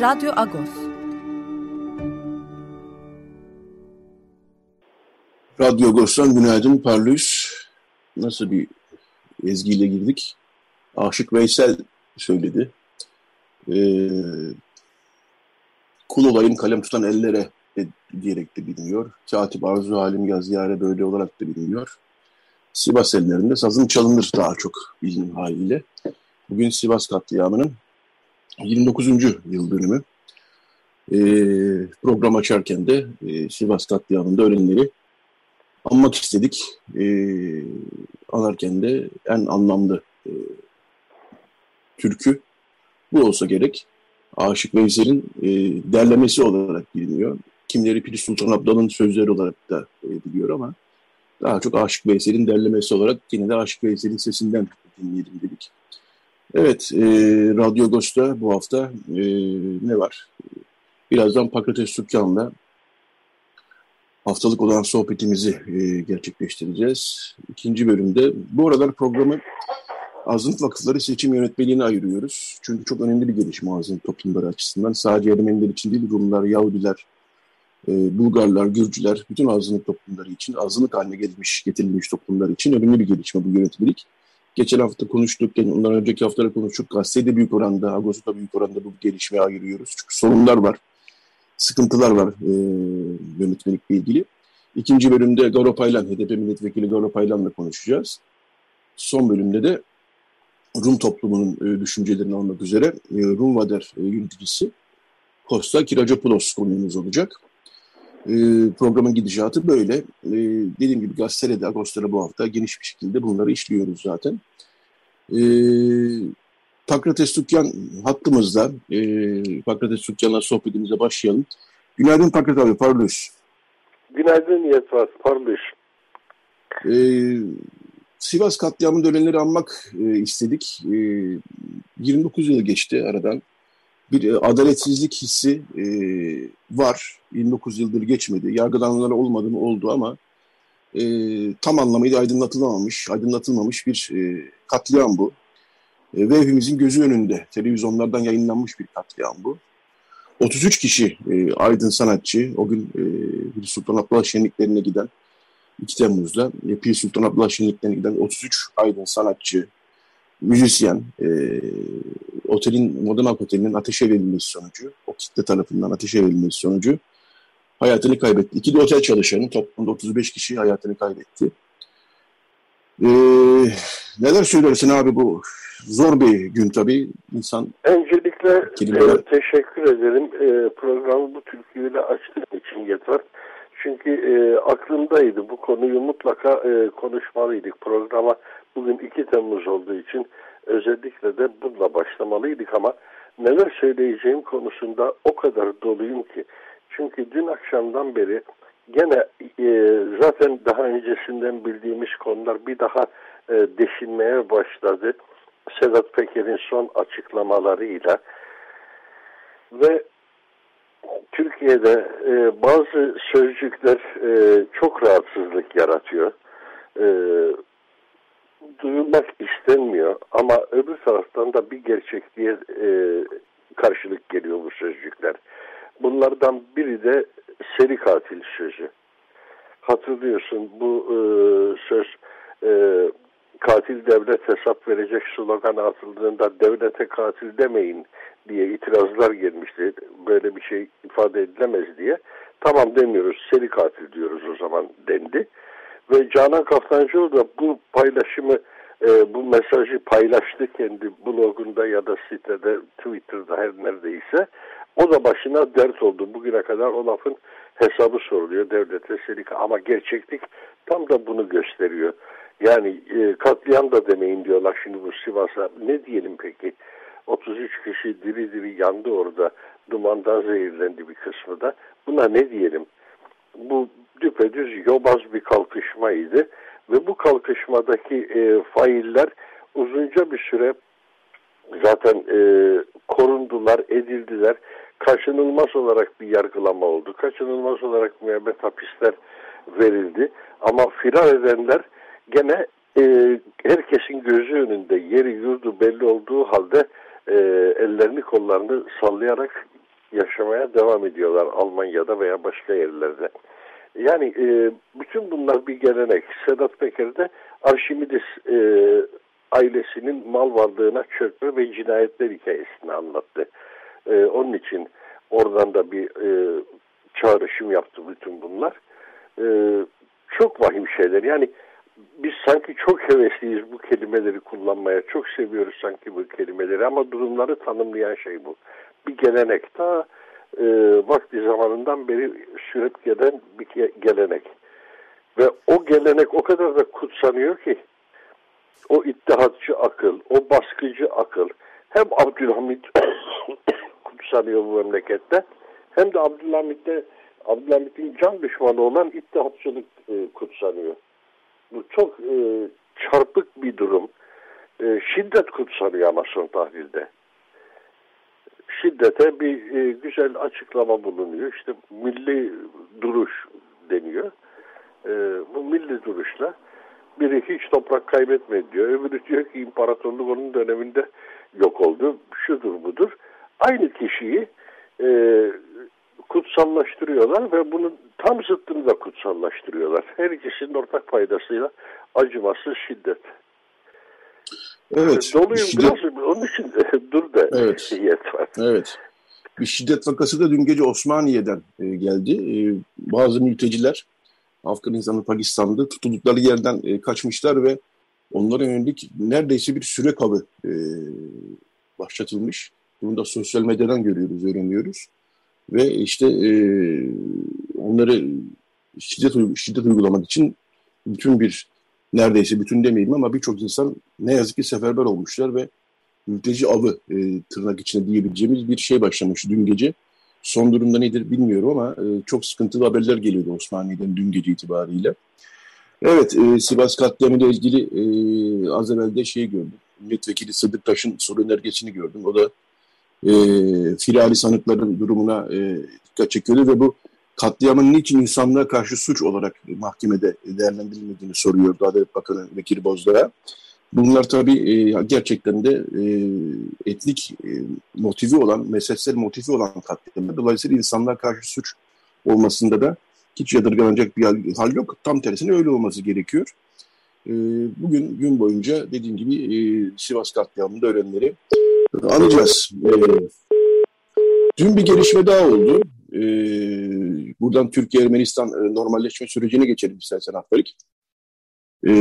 Radyo Agos. Radyo Agos'tan günaydın Parlus. Nasıl bir ezgiyle girdik? Aşık Veysel söyledi. Ee, kul olayım kalem tutan ellere de, diyerek de biliniyor. Katip Arzu Halim Yazıyare böyle olarak da biliniyor. Sivas ellerinde sazın çalınır daha çok bildiğim haliyle. Bugün Sivas katliamının 29. yıl dönümü. E, program açarken de e, Sivas katliamında ölenleri anmak istedik. E, anarken de en anlamlı e, türkü bu olsa gerek. Aşık Veysel'in e, derlemesi olarak biliniyor. Kimleri Piri Sultan Abdal'ın sözleri olarak da e, biliyor ama daha çok Aşık Veysel'in derlemesi olarak yine de Aşık Veysel'in sesinden dinleyelim dedik. Evet, e, Radyo Agos'ta bu hafta e, ne var? Birazdan Pakrates Sükkan'la haftalık olan sohbetimizi e, gerçekleştireceğiz. İkinci bölümde bu aralar programı Azınlık Vakıfları Seçim Yönetmeliğine ayırıyoruz. Çünkü çok önemli bir gelişme azınlık toplumları açısından. Sadece Ermeniler için değil, Rumlar, Yahudiler, e, Bulgarlar, Gürcüler, bütün azınlık toplumları için, azınlık haline gelmiş, getirilmiş toplumlar için önemli bir gelişme bu yönetmelik. Geçen hafta konuştuk, yani ondan önceki haftalar konuştuk. Gazetede büyük oranda, Ağustos'ta büyük oranda bu gelişmeye ayırıyoruz. Çünkü sorunlar var, sıkıntılar var e, yönetmelikle ilgili. İkinci bölümde Garo Paylan, HDP milletvekili Garo Paylan'la konuşacağız. Son bölümde de Rum toplumunun e, düşüncelerini almak üzere e, Rum Vader e, yöneticisi Costa Kiracopoulos konuğumuz olacak. E, programın gidişatı böyle. E, dediğim gibi gazetede Ağustos'ta bu hafta geniş bir şekilde bunları işliyoruz zaten. E, Pakrates Tukyan hattımızda. E, Pakrates Tukyan'la sohbetimize başlayalım. Günaydın Pakrat abi, parlıyoruz. Günaydın Yetvar, parlıyoruz. E, Sivas katliamında ölenleri anmak e, istedik. E, 29 yıl geçti aradan bir e, adaletsizlik hissi e, var. 29 yıldır geçmedi. Yargılananlar olmadı mı oldu ama e, tam anlamıyla aydınlatılamamış, aydınlatılmamış bir e, katliam bu. E, ve hepimizin gözü önünde televizyonlardan yayınlanmış bir katliam bu. 33 kişi e, aydın sanatçı o gün e, Sultan Abdullah şenliklerine giden 2 Temmuz'da e, Pir Sultan Abdullah şenliklerine giden 33 aydın sanatçı, müzisyen, e, otelin, Modern Halk Oteli'nin ateşe verilmesi sonucu, o kitle tarafından ateşe verilmesi sonucu hayatını kaybetti. İki de otel çalışanı toplamda 35 kişi hayatını kaybetti. Ee, neler söylersin abi bu zor bir gün tabii insan. Öncelikle e, teşekkür ederim e, programı bu türküyle açtığın için yeter. Çünkü e, aklımdaydı bu konuyu mutlaka e, konuşmalıydık programa. Bugün 2 Temmuz olduğu için özellikle de bununla başlamalıydık ama neler söyleyeceğim konusunda o kadar doluyum ki. Çünkü dün akşamdan beri gene e, zaten daha öncesinden bildiğimiz konular bir daha e, deşinmeye başladı. Sedat Peker'in son açıklamalarıyla ve Türkiye'de e, bazı sözcükler e, çok rahatsızlık yaratıyor. E, duyulmak istenmiyor ama öbür taraftan da bir gerçekliğe e, karşılık geliyor bu sözcükler. Bunlardan biri de seri katil sözü. Hatırlıyorsun bu e, söz e, katil devlet hesap verecek slogan atıldığında devlete katil demeyin diye itirazlar gelmişti. Böyle bir şey ifade edilemez diye. Tamam demiyoruz seri katil diyoruz o zaman dendi. Ve Canan Kaftancıoğlu da bu paylaşımı, e, bu mesajı paylaştı kendi blogunda ya da sitede, Twitter'da her neredeyse. O da başına dert oldu. Bugüne kadar o lafın hesabı soruluyor devlete selik ama gerçeklik tam da bunu gösteriyor. Yani e, katliam da demeyin diyorlar şimdi bu Sivas'a. Ne diyelim peki? 33 kişi diri diri yandı orada. Dumandan zehirlendi bir kısmı da. Buna ne diyelim? Bu düpedüz yobaz bir kalkışmaydı. Ve bu kalkışmadaki e, failler uzunca bir süre zaten e, korundular, edildiler. Kaçınılmaz olarak bir yargılama oldu. Kaçınılmaz olarak müebbet hapisler verildi. Ama firar edenler gene e, herkesin gözü önünde yeri yurdu belli olduğu halde e, ellerini kollarını sallayarak yaşamaya devam ediyorlar Almanya'da veya başka yerlerde. Yani e, bütün bunlar bir gelenek. Sedat Peker de Arşimides e, ailesinin mal varlığına çökme ve cinayetler hikayesini anlattı. E, onun için oradan da bir e, çağrışım yaptı bütün bunlar. E, çok vahim şeyler. Yani biz sanki çok hevesliyiz bu kelimeleri kullanmaya. Çok seviyoruz sanki bu kelimeleri ama durumları tanımlayan şey bu. Bir gelenek. Ta e, vakti zamanından beri sürüp gelen bir gelenek. Ve o gelenek o kadar da kutsanıyor ki o ittihatçı akıl, o baskıcı akıl hem Abdülhamit kutsanıyor bu memlekette hem de Abdülhamit'te Abdülhamit'in can düşmanı olan ittihatçılık e, kutsanıyor. Bu çok e, çarpık bir durum. E, şiddet kutsanıyor ama son tahlilde. Şiddete bir e, güzel açıklama bulunuyor. İşte milli duruş deniyor. E, bu milli duruşla biri hiç toprak kaybetmedi diyor. Öbürü diyor ki imparatorluk onun döneminde yok oldu. Şudur budur. Aynı kişiyi e, kutsallaştırıyorlar ve bunun tam zıttını da kutsallaştırıyorlar. Her ikisinin ortak paydasıyla acımasız şiddet. Evet. Doluyum şiddet... biraz onun için dur da evet. şiddet var. Evet. Bir şiddet vakası da dün gece Osmaniye'den e, geldi. E, bazı mülteciler Afganistan'da, Pakistan'da tutuldukları yerden e, kaçmışlar ve onlara yönelik neredeyse bir süre kabı başlatılmış. Bunu da sosyal medyadan görüyoruz, öğreniyoruz. Ve işte onları şiddet, şiddet uygulamak için bütün bir, neredeyse bütün demeyelim ama birçok insan ne yazık ki seferber olmuşlar ve mülteci avı e, tırnak içinde diyebileceğimiz bir şey başlamış dün gece. Son durumda nedir bilmiyorum ama e, çok sıkıntılı haberler geliyordu Osmaniye'den dün gece itibariyle. Evet, e, Sivas katliamı ile ilgili e, az evvel de şey gördüm. Milletvekili Sıdık Taş'ın soru önergesini gördüm. O da e, firari sanıkların durumuna e, dikkat çekiyordu ve bu katliamın niçin insanlığa karşı suç olarak mahkemede değerlendirilmediğini soruyordu Adalet Bakanı Vekili Bozdağ'a. Bunlar tabii e, gerçekten de e, etnik e, motivi olan, mezhepsel motivi olan katliamlar. Dolayısıyla insanlar karşı suç olmasında da hiç yadırganacak bir hal yok. Tam tersine öyle olması gerekiyor. E, bugün gün boyunca dediğim gibi Sivas katliamında öğrenleri anacağız. Dün bir gelişme daha oldu. E, buradan Türkiye-Ermenistan e, normalleşme sürecine geçelim istersen Haftarik. E,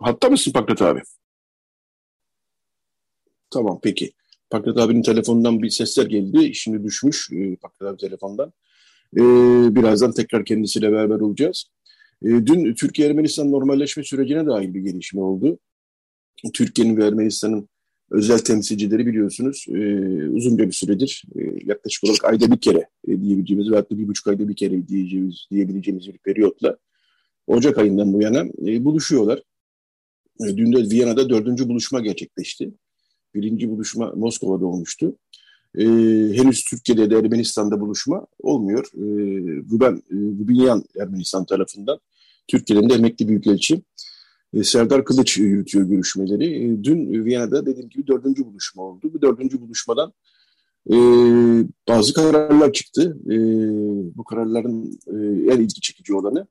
hatta mısın Pakrat abi? Tamam peki. Pakrat abinin telefonundan bir sesler geldi. Şimdi düşmüş e, Pakrat abi telefondan. E, birazdan tekrar kendisiyle beraber olacağız. E, dün Türkiye-Ermenistan normalleşme sürecine dair bir gelişme oldu. Türkiye'nin ve Ermenistan'ın özel temsilcileri biliyorsunuz e, uzunca bir süredir e, yaklaşık olarak ayda bir kere e, diyebileceğimiz ve hatta bir buçuk ayda bir kere diyeceğimiz, diyebileceğimiz bir periyotla Ocak ayından bu yana e, buluşuyorlar. E, dün de Viyana'da dördüncü buluşma gerçekleşti. Birinci buluşma Moskova'da olmuştu. E, henüz Türkiye'de de Ermenistan'da buluşma olmuyor. E, Ruben, e, Rubinyan Ermenistan tarafından Türkiye'nin de emekli büyükelçi Serdar Kılıç yürütüyor görüşmeleri. E, dün Viyana'da dediğim gibi dördüncü buluşma oldu. Bu dördüncü buluşmadan e, bazı kararlar çıktı. E, bu kararların e, en ilgi çekici olanı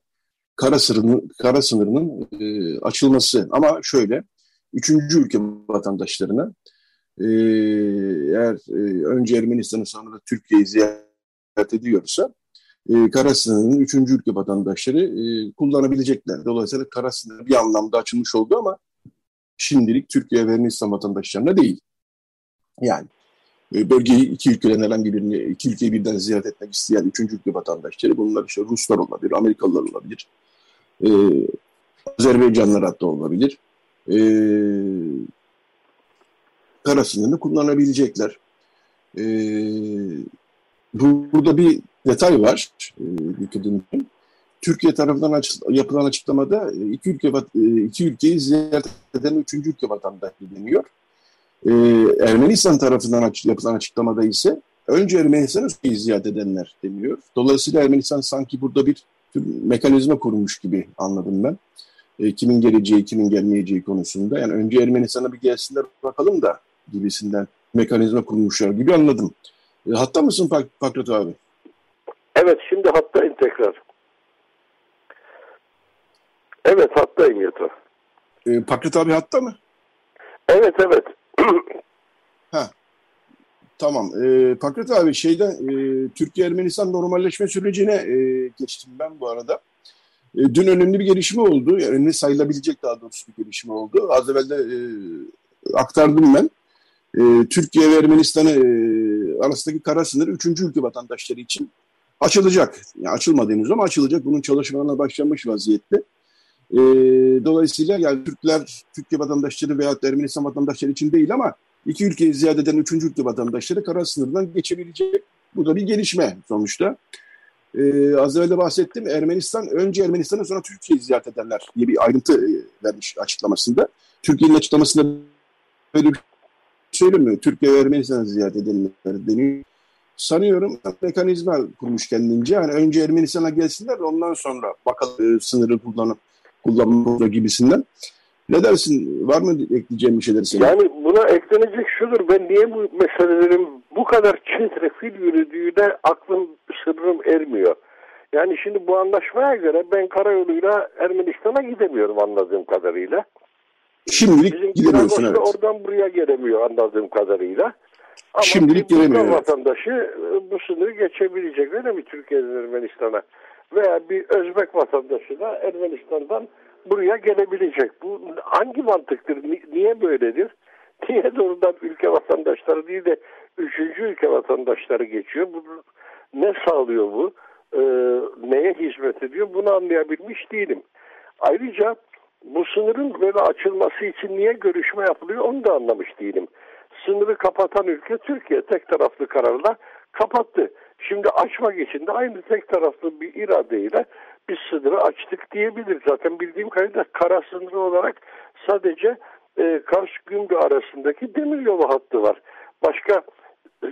kara sınırının, kara sınırının e, açılması. Ama şöyle, üçüncü ülke vatandaşlarına e, eğer e, önce Ermenistan'ı sonra da Türkiye'yi ziyaret ediyorsa e, kara sınırının üçüncü ülke vatandaşları e, kullanabilecekler. Dolayısıyla kara sınırı bir anlamda açılmış oldu ama şimdilik Türkiye ve Ermenistan vatandaşlarına değil. Yani e, bölgeyi iki ülkeden herhangi birini, iki ülkeyi birden ziyaret etmek isteyen üçüncü ülke vatandaşları bunlar işte Ruslar olabilir, Amerikalılar olabilir, e, Azerbaycanlar hatta olabilir. E, kara sınırını kullanabilecekler. E, burada bir detay var. E, Türkiye tarafından açı, yapılan açıklamada e, iki ülke e, iki ülkeyi ziyaret eden üçüncü ülke vatandaşı deniyor. Ee, Ermenistan tarafından aç, yapılan açıklamada ise önce Ermenistan'ı ziyaret edenler deniyor. Dolayısıyla Ermenistan sanki burada bir tür mekanizma kurmuş gibi anladım ben. E, kimin geleceği, kimin gelmeyeceği konusunda. Yani önce Ermenistan'a bir gelsinler bakalım da gibisinden mekanizma kurmuşlar gibi anladım. E, hatta mısın Pak Pakrat abi? Evet şimdi hattayım tekrar. Evet hattayım Yeto. E, Pakrat abi hatta mı? Evet evet. ha. Tamam. E, Pakrat abi şeyden e, Türkiye-Ermenistan normalleşme sürecine e, geçtim ben bu arada. E, dün önemli bir gelişme oldu. Önemli sayılabilecek daha doğrusu bir gelişme oldu. Az evvel de e, aktardım ben. E, Türkiye ve Ermenistan'ı e, arasındaki kara sınır üçüncü ülke vatandaşları için açılacak. Yani açılmadı henüz ama açılacak. Bunun çalışmalarına başlanmış vaziyette. E, dolayısıyla yani Türkler, Türkiye vatandaşları veya Ermenistan vatandaşları için değil ama iki ülkeyi ziyade eden üçüncü ülke vatandaşları kara sınırdan geçebilecek. Bu da bir gelişme sonuçta. Ee, az evvel de bahsettim. Ermenistan önce Ermenistan'ı sonra Türkiye'yi ziyaret ederler diye bir ayrıntı e, vermiş açıklamasında. Türkiye'nin açıklamasında böyle bir şey söylemiyor. Türkiye ve Ermenistan'ı ziyaret edenler deniyor. Sanıyorum mekanizma kurmuş kendince. Yani önce Ermenistan'a gelsinler ondan sonra bakalım e, sınırı kullanıp kullanma gibisinden. Ne dersin? Var mı ekleyeceğim bir şeyler senin? Yani buna eklenecek şudur. Ben niye bu meselelerin bu kadar çetrefil yürüdüğüne aklım sırrım ermiyor. Yani şimdi bu anlaşmaya göre ben karayoluyla Ermenistan'a gidemiyorum anladığım kadarıyla. Şimdilik Bizim gidemiyorsun evet. oradan buraya gelemiyor anladığım kadarıyla. Ama Şimdilik gelemiyor. Evet. vatandaşı e, bu sınırı geçebilecek öyle mi Türkiye'den Ermenistan'a? Veya bir Özbek vatandaşı da Ermenistan'dan buraya gelebilecek. Bu hangi mantıktır? Niye böyledir? Niye doğrudan ülke vatandaşları değil de üçüncü ülke vatandaşları geçiyor? Bu ne sağlıyor bu? Ee, neye hizmet ediyor? Bunu anlayabilmiş değilim. Ayrıca bu sınırın böyle açılması için niye görüşme yapılıyor onu da anlamış değilim. Sınırı kapatan ülke Türkiye tek taraflı kararla kapattı. Şimdi açmak için de aynı tek taraflı bir iradeyle biz sınırı açtık diyebilir. Zaten bildiğim kadarıyla kara sınırı olarak sadece e, Kars Gümrü arasındaki demiryolu hattı var. Başka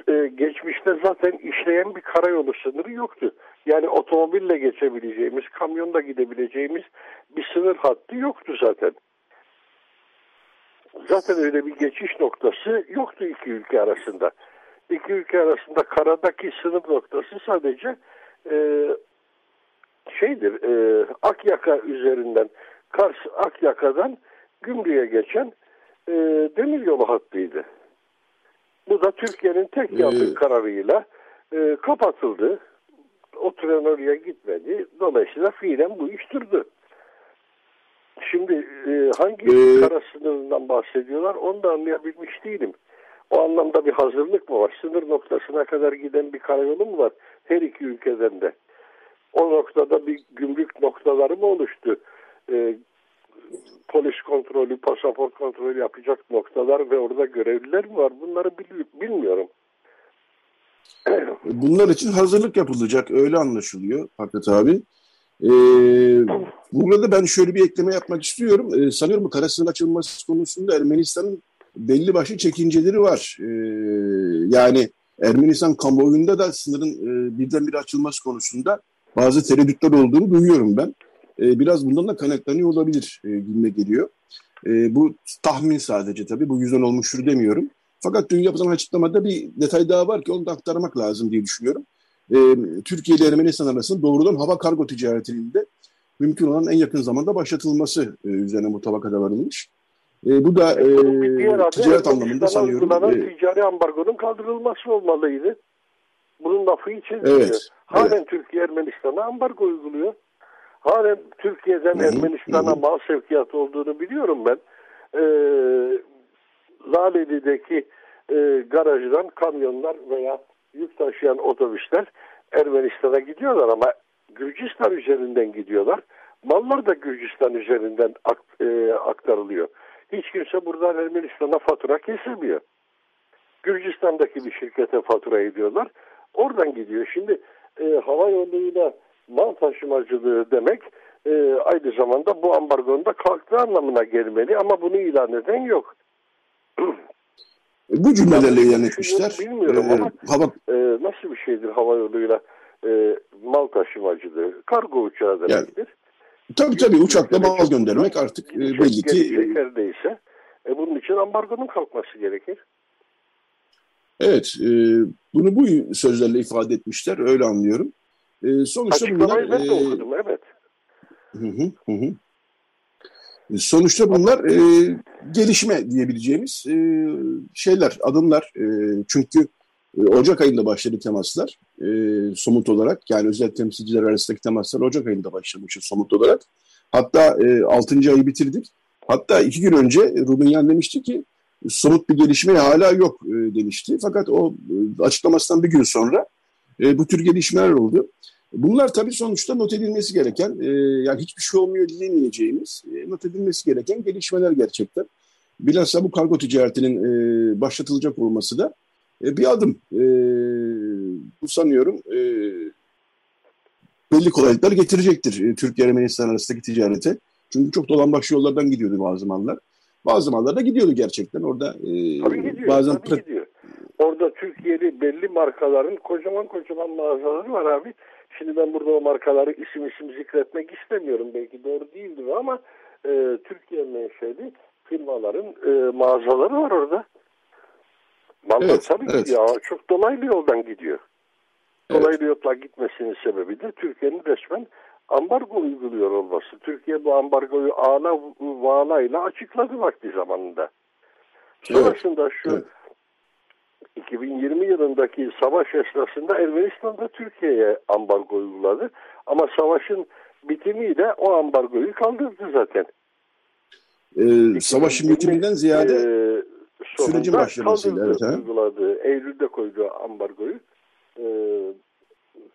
e, geçmişte zaten işleyen bir karayolu sınırı yoktu. Yani otomobille geçebileceğimiz, kamyonla gidebileceğimiz bir sınır hattı yoktu zaten. Zaten öyle bir geçiş noktası yoktu iki ülke arasında. İki ülke arasında karadaki sınır noktası sadece e, şeydir e, Akyaka üzerinden Kars Akyaka'dan Gümrü'ye geçen e, demiryolu hattıydı. Bu da Türkiye'nin tek ee, yaptığı kararıyla e, kapatıldı. O tren oraya gitmedi. Dolayısıyla fiilen bu iş durdu. Şimdi e, hangi ee, kara sınırından bahsediyorlar onu da anlayabilmiş değilim. O anlamda bir hazırlık mı var? Sınır noktasına kadar giden bir karayolu mu var? Her iki ülkeden de. O noktada bir gümrük noktaları mı oluştu? E, polis kontrolü, pasaport kontrolü yapacak noktalar ve orada görevliler mi var? Bunları bilmiyorum. Bunlar için hazırlık yapılacak. Öyle anlaşılıyor Hakkı abi. Ee, burada ben şöyle bir ekleme yapmak istiyorum. Ee, sanıyorum bu karasının açılması konusunda Ermenistan'ın belli başlı çekinceleri var. Ee, yani Ermenistan kamuoyunda da sınırın e, birdenbire açılması konusunda bazı tereddütler olduğunu duyuyorum ben. E, biraz bundan da kaynaklanıyor olabilir e, gibime geliyor. E, bu tahmin sadece tabii. Bu yüzden olmuştur demiyorum. Fakat dün yapılan açıklamada bir detay daha var ki onu da aktarmak lazım diye düşünüyorum. E, Türkiye ile Ermenistan arasında doğrudan hava kargo ticaretinin de mümkün olan en yakın zamanda başlatılması e, üzerine mutabakata varılmış. E, bu da e, ticaret anlamında sanıyorum. E, ticari ambargonun kaldırılması olmalıydı. Bunun lafı için evet, halen evet. Türkiye Ermenistan'a ambargo uyguluyor. Halen Türkiye'den Ermenistan'a mal sevkiyatı olduğunu biliyorum ben. Ee, Laleli'deki e, garajdan kamyonlar veya yük taşıyan otobüsler Ermenistan'a gidiyorlar ama Gürcistan üzerinden gidiyorlar. Mallar da Gürcistan üzerinden e, aktarılıyor. Hiç kimse buradan Ermenistan'a fatura kesilmiyor. Gürcistan'daki bir şirkete fatura ediyorlar. Oradan gidiyor. Şimdi e, hava yoluyla mal taşımacılığı demek e, aynı zamanda bu ambargonun da kalktığı anlamına gelmeli ama bunu ilan eden yok. Bu cümlelerle ilan etmişler. Bilmiyorum ee, ama hava... e, nasıl bir şeydir hava yoluyla e, mal taşımacılığı? Kargo uçağı demektir. Yani, tabii tabii uçakla mal göndermek artık e, belli ki... Neredeyse. E, bunun için ambargonun kalkması gerekir. Evet, e, bunu bu sözlerle ifade etmişler, öyle anlıyorum. E, sonuçta Açıklamayı bunlar... ben de e, okudum, evet. Hı hı hı. E, sonuçta bunlar e, gelişme diyebileceğimiz e, şeyler, adımlar. E, çünkü e, Ocak ayında başladı temaslar e, somut olarak. Yani özel temsilciler arasındaki temaslar Ocak ayında başlamış somut olarak. Hatta e, 6. ayı bitirdik. Hatta iki gün önce Rubinyan demişti ki somut bir gelişme hala yok e, demişti. Fakat o e, açıklamasından bir gün sonra e, bu tür gelişmeler oldu. Bunlar tabii sonuçta not edilmesi gereken, e, yani hiçbir şey olmuyor diyemeyeceğimiz, e, not edilmesi gereken gelişmeler gerçekten. Bilhassa bu kargo ticaretinin e, başlatılacak olması da e, bir adım. E, bu sanıyorum e, belli kolaylıklar getirecektir e, Türkiye-Ermenistan arasındaki ticarete. Çünkü çok dolambaçlı yollardan gidiyordu bazı zamanlar. Bazı zamanlarda gidiyordu gerçekten. Orada e, tabii gidiyor, bazen tabii gidiyor. Orada Türkiye'li belli markaların kocaman kocaman mağazaları var abi. Şimdi ben burada o markaları isim isim zikretmek istemiyorum. Belki doğru değildir ama e, Türkiye menşeli firmaların e, mağazaları var orada. Mallar evet, tabii evet. ya çok dolaylı yoldan gidiyor. Dolaylı evet. yoldan gitmesinin sebebi de Türkiye'nin resmen ambargo uyguluyor olması. Türkiye bu ambargoyu ağla vağlayla açıkladı vakti zamanında. Sonrasında evet. şu evet 2020 yılındaki savaş esnasında Ermenistan da Türkiye'ye ambargo uyguladı. Ama savaşın bitimiyle o ambargoyu kaldırdı zaten. Ee, savaşın bitiminden ziyade e, sürecin başlamasıyla evet, uyguladı. Eylül'de koydu ambargoyu. E,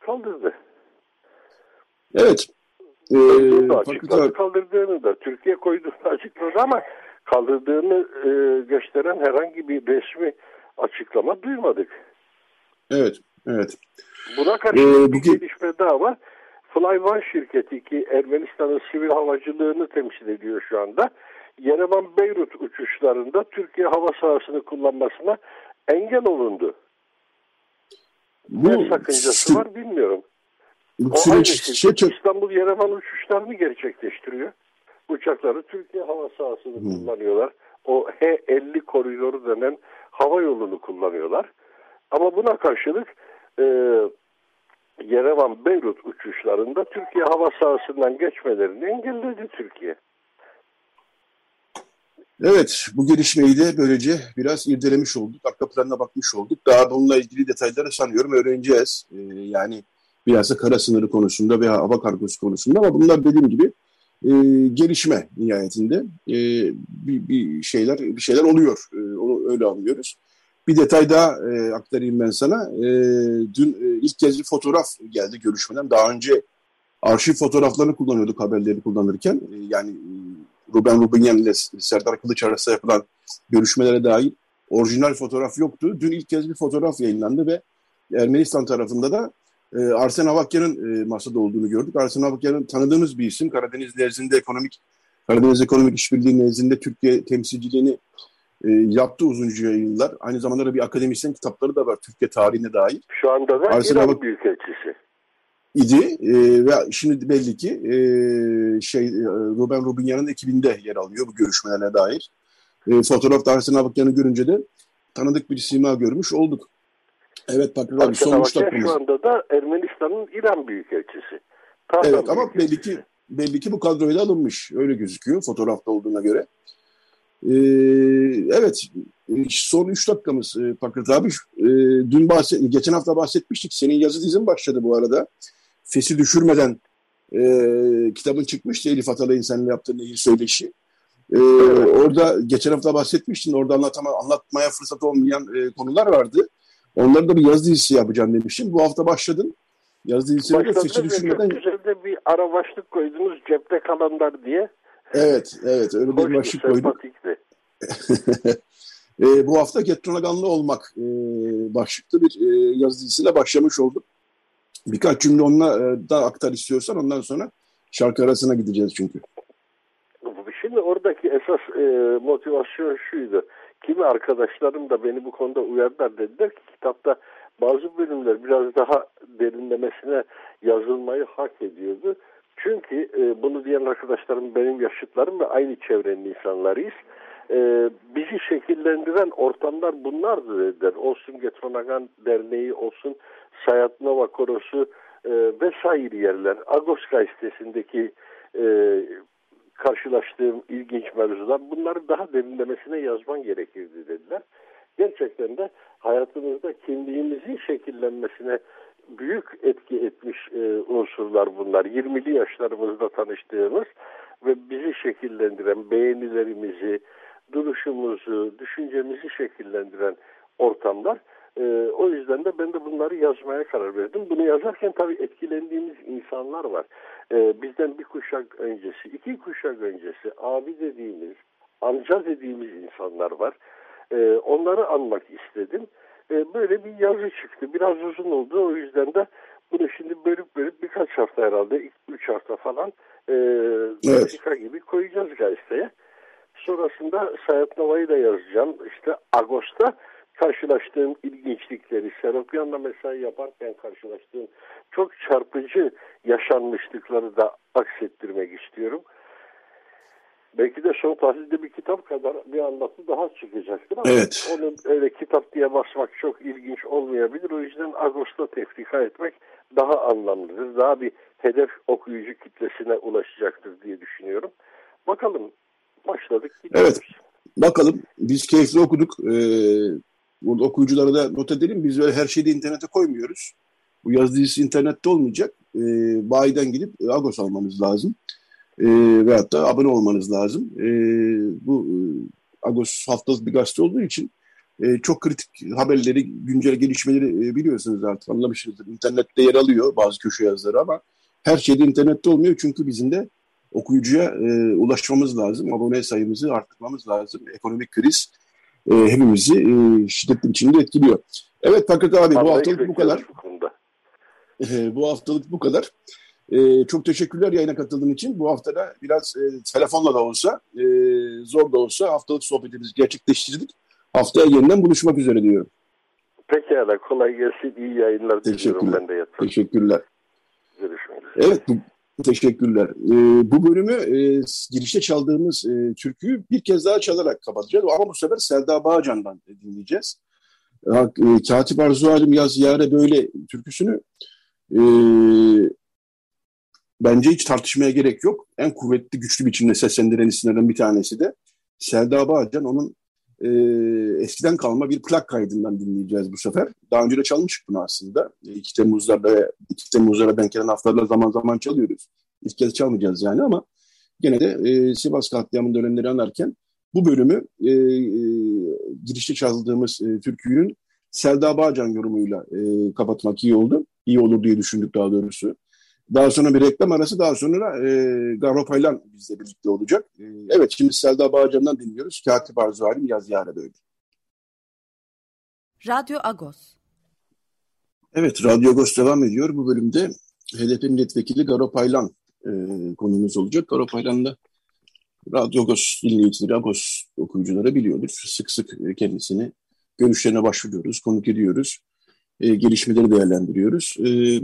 kaldırdı. Evet. Ee, kaldırdığını da Türkiye koyduğunu açıkladı ama kaldırdığını e, gösteren herhangi bir resmi açıklama duymadık. Evet, evet. Buna karşı ee, bir gelişme daha var. Flyone şirketi ki Ermenistan'ın sivil havacılığını temsil ediyor şu anda. Yerevan Beyrut uçuşlarında Türkiye hava sahasını kullanmasına engel olundu. Bu, ne sakıncası var bilmiyorum. Bu o aynı şirket şey, İstanbul Yerevan uçuşlarını gerçekleştiriyor. Uçakları Türkiye hava sahasını hmm. kullanıyorlar. O H50 koridoru denen hava yolunu kullanıyorlar. Ama buna karşılık e, Yerevan Beyrut uçuşlarında Türkiye hava sahasından geçmelerini engelledi Türkiye. Evet, bu gelişmeyi de böylece biraz irdelemiş olduk, arka planına bakmış olduk. Daha bununla ilgili detayları sanıyorum öğreneceğiz. Ee, yani biraz da kara sınırı konusunda veya hava kargosu konusunda ama bunlar dediğim gibi e, gelişme nihayetinde e, bir, bir şeyler bir şeyler oluyor. E, onu öyle anlıyoruz. Bir detay daha e, aktarayım ben sana. E, dün e, ilk kez bir fotoğraf geldi görüşmeden. Daha önce arşiv fotoğraflarını kullanıyorduk haberleri kullanırken. E, yani e, Ruben Rubinyan ile Serdar Kılıç arasında yapılan görüşmelere dair orijinal fotoğraf yoktu. Dün ilk kez bir fotoğraf yayınlandı ve Ermenistan tarafında da e, Arsen Avakya'nın e, masada olduğunu gördük. Arsen Avakya'nın tanıdığımız bir isim. Karadeniz nezdinde ekonomik Karadeniz Ekonomik İşbirliği nezdinde Türkiye temsilciliğini e, yaptı uzunca yıllar. Aynı zamanda da bir akademisyen kitapları da var Türkiye tarihine dair. Şu anda da Arsen İran Avak... Büyükelçisi. idi e, ve şimdi belli ki e, şey e, Ruben Rubinyan'ın ekibinde yer alıyor bu görüşmelere dair. E, fotoğrafta Arsen Avakyan'ı görünce de tanıdık bir sima görmüş olduk. Evet Pakir abi son 3 dakikamız. Şu anda da Ermenistan'ın İran Büyükelçisi. Tarhan evet ama belli ki belli ki bu kadroyla alınmış. Öyle gözüküyor fotoğrafta olduğuna göre. Ee, evet son 3 dakikamız e, Pakır abi. E, dün bahset, geçen hafta bahsetmiştik. Senin yazı dizin başladı bu arada. Fesi düşürmeden e, kitabın çıkmıştı Elif Atalay'ın seninle yaptığı nehir söyleşi. Ee, orada geçen hafta bahsetmiştin. Orada anlatama, anlatmaya fırsat olmayan e, konular vardı. Onları da bir yazı dizisi yapacağım demiştim. Bu hafta başladın. Yazı dizisine de seçi düşünmeden... Çok güzel de bir ara başlık koydunuz cepte kalanlar diye. Evet, evet öyle bir başlık koyduk. e, bu hafta Getronaganlı olmak e, başlıklı bir e, yazı dizisiyle başlamış olduk. Birkaç cümle onunla e, da aktar istiyorsan ondan sonra şarkı arasına gideceğiz çünkü. Şimdi oradaki esas e, motivasyon şuydu. Kimi arkadaşlarım da beni bu konuda uyardılar. Dediler ki kitapta bazı bölümler biraz daha derinlemesine yazılmayı hak ediyordu. Çünkü e, bunu diyen arkadaşlarım benim yaşıtlarım ve aynı çevrenin insanlarıyız. E, bizi şekillendiren ortamlar bunlardı dediler. Olsun Getronagan Derneği, olsun Sayat Nova Korosu e, vesaire yerler. Agos gazetesindeki e, karşılaştığım ilginç mevzular bunları daha derinlemesine yazman gerekirdi dediler. Gerçekten de hayatımızda kimliğimizin şekillenmesine büyük etki etmiş e, unsurlar bunlar. 20'li yaşlarımızda tanıştığımız ve bizi şekillendiren beğenilerimizi, duruşumuzu, düşüncemizi şekillendiren ortamlar. E, o yüzden de ben de bunları yazmaya karar verdim. Bunu yazarken tabii etkilendiğimiz insanlar var. E, bizden bir kuşak öncesi, iki kuşak öncesi abi dediğimiz, amca dediğimiz insanlar var. E, onları anmak istedim. E, böyle bir yazı çıktı. Biraz uzun oldu. O yüzden de bunu şimdi bölüp bölüp birkaç hafta herhalde, üç hafta falan e, evet. gibi koyacağız gazeteye. Sonrasında Sayat Nova'yı da yazacağım. İşte Ağustos'ta karşılaştığım ilginçlikleri, Seropyan'la mesai yaparken karşılaştığım çok çarpıcı yaşanmışlıkları da aksettirmek istiyorum. Belki de son tahlilde bir kitap kadar bir anlatı daha çıkacaktır ama evet. onu öyle kitap diye basmak çok ilginç olmayabilir. O yüzden Ağustos'ta tefrika etmek daha anlamlıdır. Daha bir hedef okuyucu kitlesine ulaşacaktır diye düşünüyorum. Bakalım başladık. Gidiyoruz. Evet bakalım biz keyifli okuduk. Ee, burada okuyuculara da not edelim. Biz öyle her şeyi de internete koymuyoruz. Bu yazı dizisi internette olmayacak. Ee, bayiden gidip Agos almamız lazım e, veyahut da abone olmanız lazım. E, bu e, Agos haftalık bir gazete olduğu için e, çok kritik haberleri, güncel gelişmeleri e, biliyorsunuz artık anlamışsınızdır. İnternette yer alıyor bazı köşe yazıları ama her şey de internette olmuyor çünkü bizim de okuyucuya e, ulaşmamız lazım. Abone sayımızı arttırmamız lazım. Ekonomik kriz e, hepimizi e, şiddetli biçimde etkiliyor. Evet Fakat abi bu haftalık bu kadar. E, bu haftalık bu kadar. E, çok teşekkürler yayına katıldığın için. Bu hafta da biraz e, telefonla da olsa, e, zor da olsa haftalık sohbetimizi gerçekleştirdik. Haftaya yeniden buluşmak üzere diyorum. Pekala kolay gelsin. İyi yayınlar diliyorum ben de yatırım. Teşekkürler. Görüşmek üzere. Evet bu, teşekkürler. Ee, bu bölümü e, girişte çaldığımız e, türküyü bir kez daha çalarak kapatacağız. Ama bu sefer Selda Bağcan'dan dinleyeceğiz. E, Katip Arzu Halim Yaz Yare Böyle türküsünü e, bence hiç tartışmaya gerek yok. En kuvvetli, güçlü biçimde seslendiren isimlerden bir tanesi de Selda Bağcan. Onun e, eskiden kalma bir plak kaydından dinleyeceğiz bu sefer. Daha önce de çalmıştık bunu aslında. 2 Temmuz'larda, 2 Temmuz'lara denk gelen haftalarla zaman zaman çalıyoruz. İlk kez çalmayacağız yani ama gene de e, Sivas katliamın dönemleri anarken bu bölümü e, e, girişte çaldığımız e, türkünün Selda Bağcan yorumuyla e, kapatmak iyi oldu. İyi olur diye düşündük daha doğrusu. Daha sonra bir reklam arası daha sonra e, Garo Paylan bizle birlikte olacak. E, evet şimdi Selda Bağcan'dan dinliyoruz. Katip Arzu Halim Yaz Yâre Böyle. Radyo Agos. Evet Radyo Agos devam ediyor. Bu bölümde HDP milletvekili Garo Paylan e, konumuz olacak. Garo Paylan da Radyo Agos dinleyicileri, Agos okuyucuları biliyordur. Sık sık kendisini görüşlerine başvuruyoruz, konuk ediyoruz e, gelişmeleri değerlendiriyoruz. E,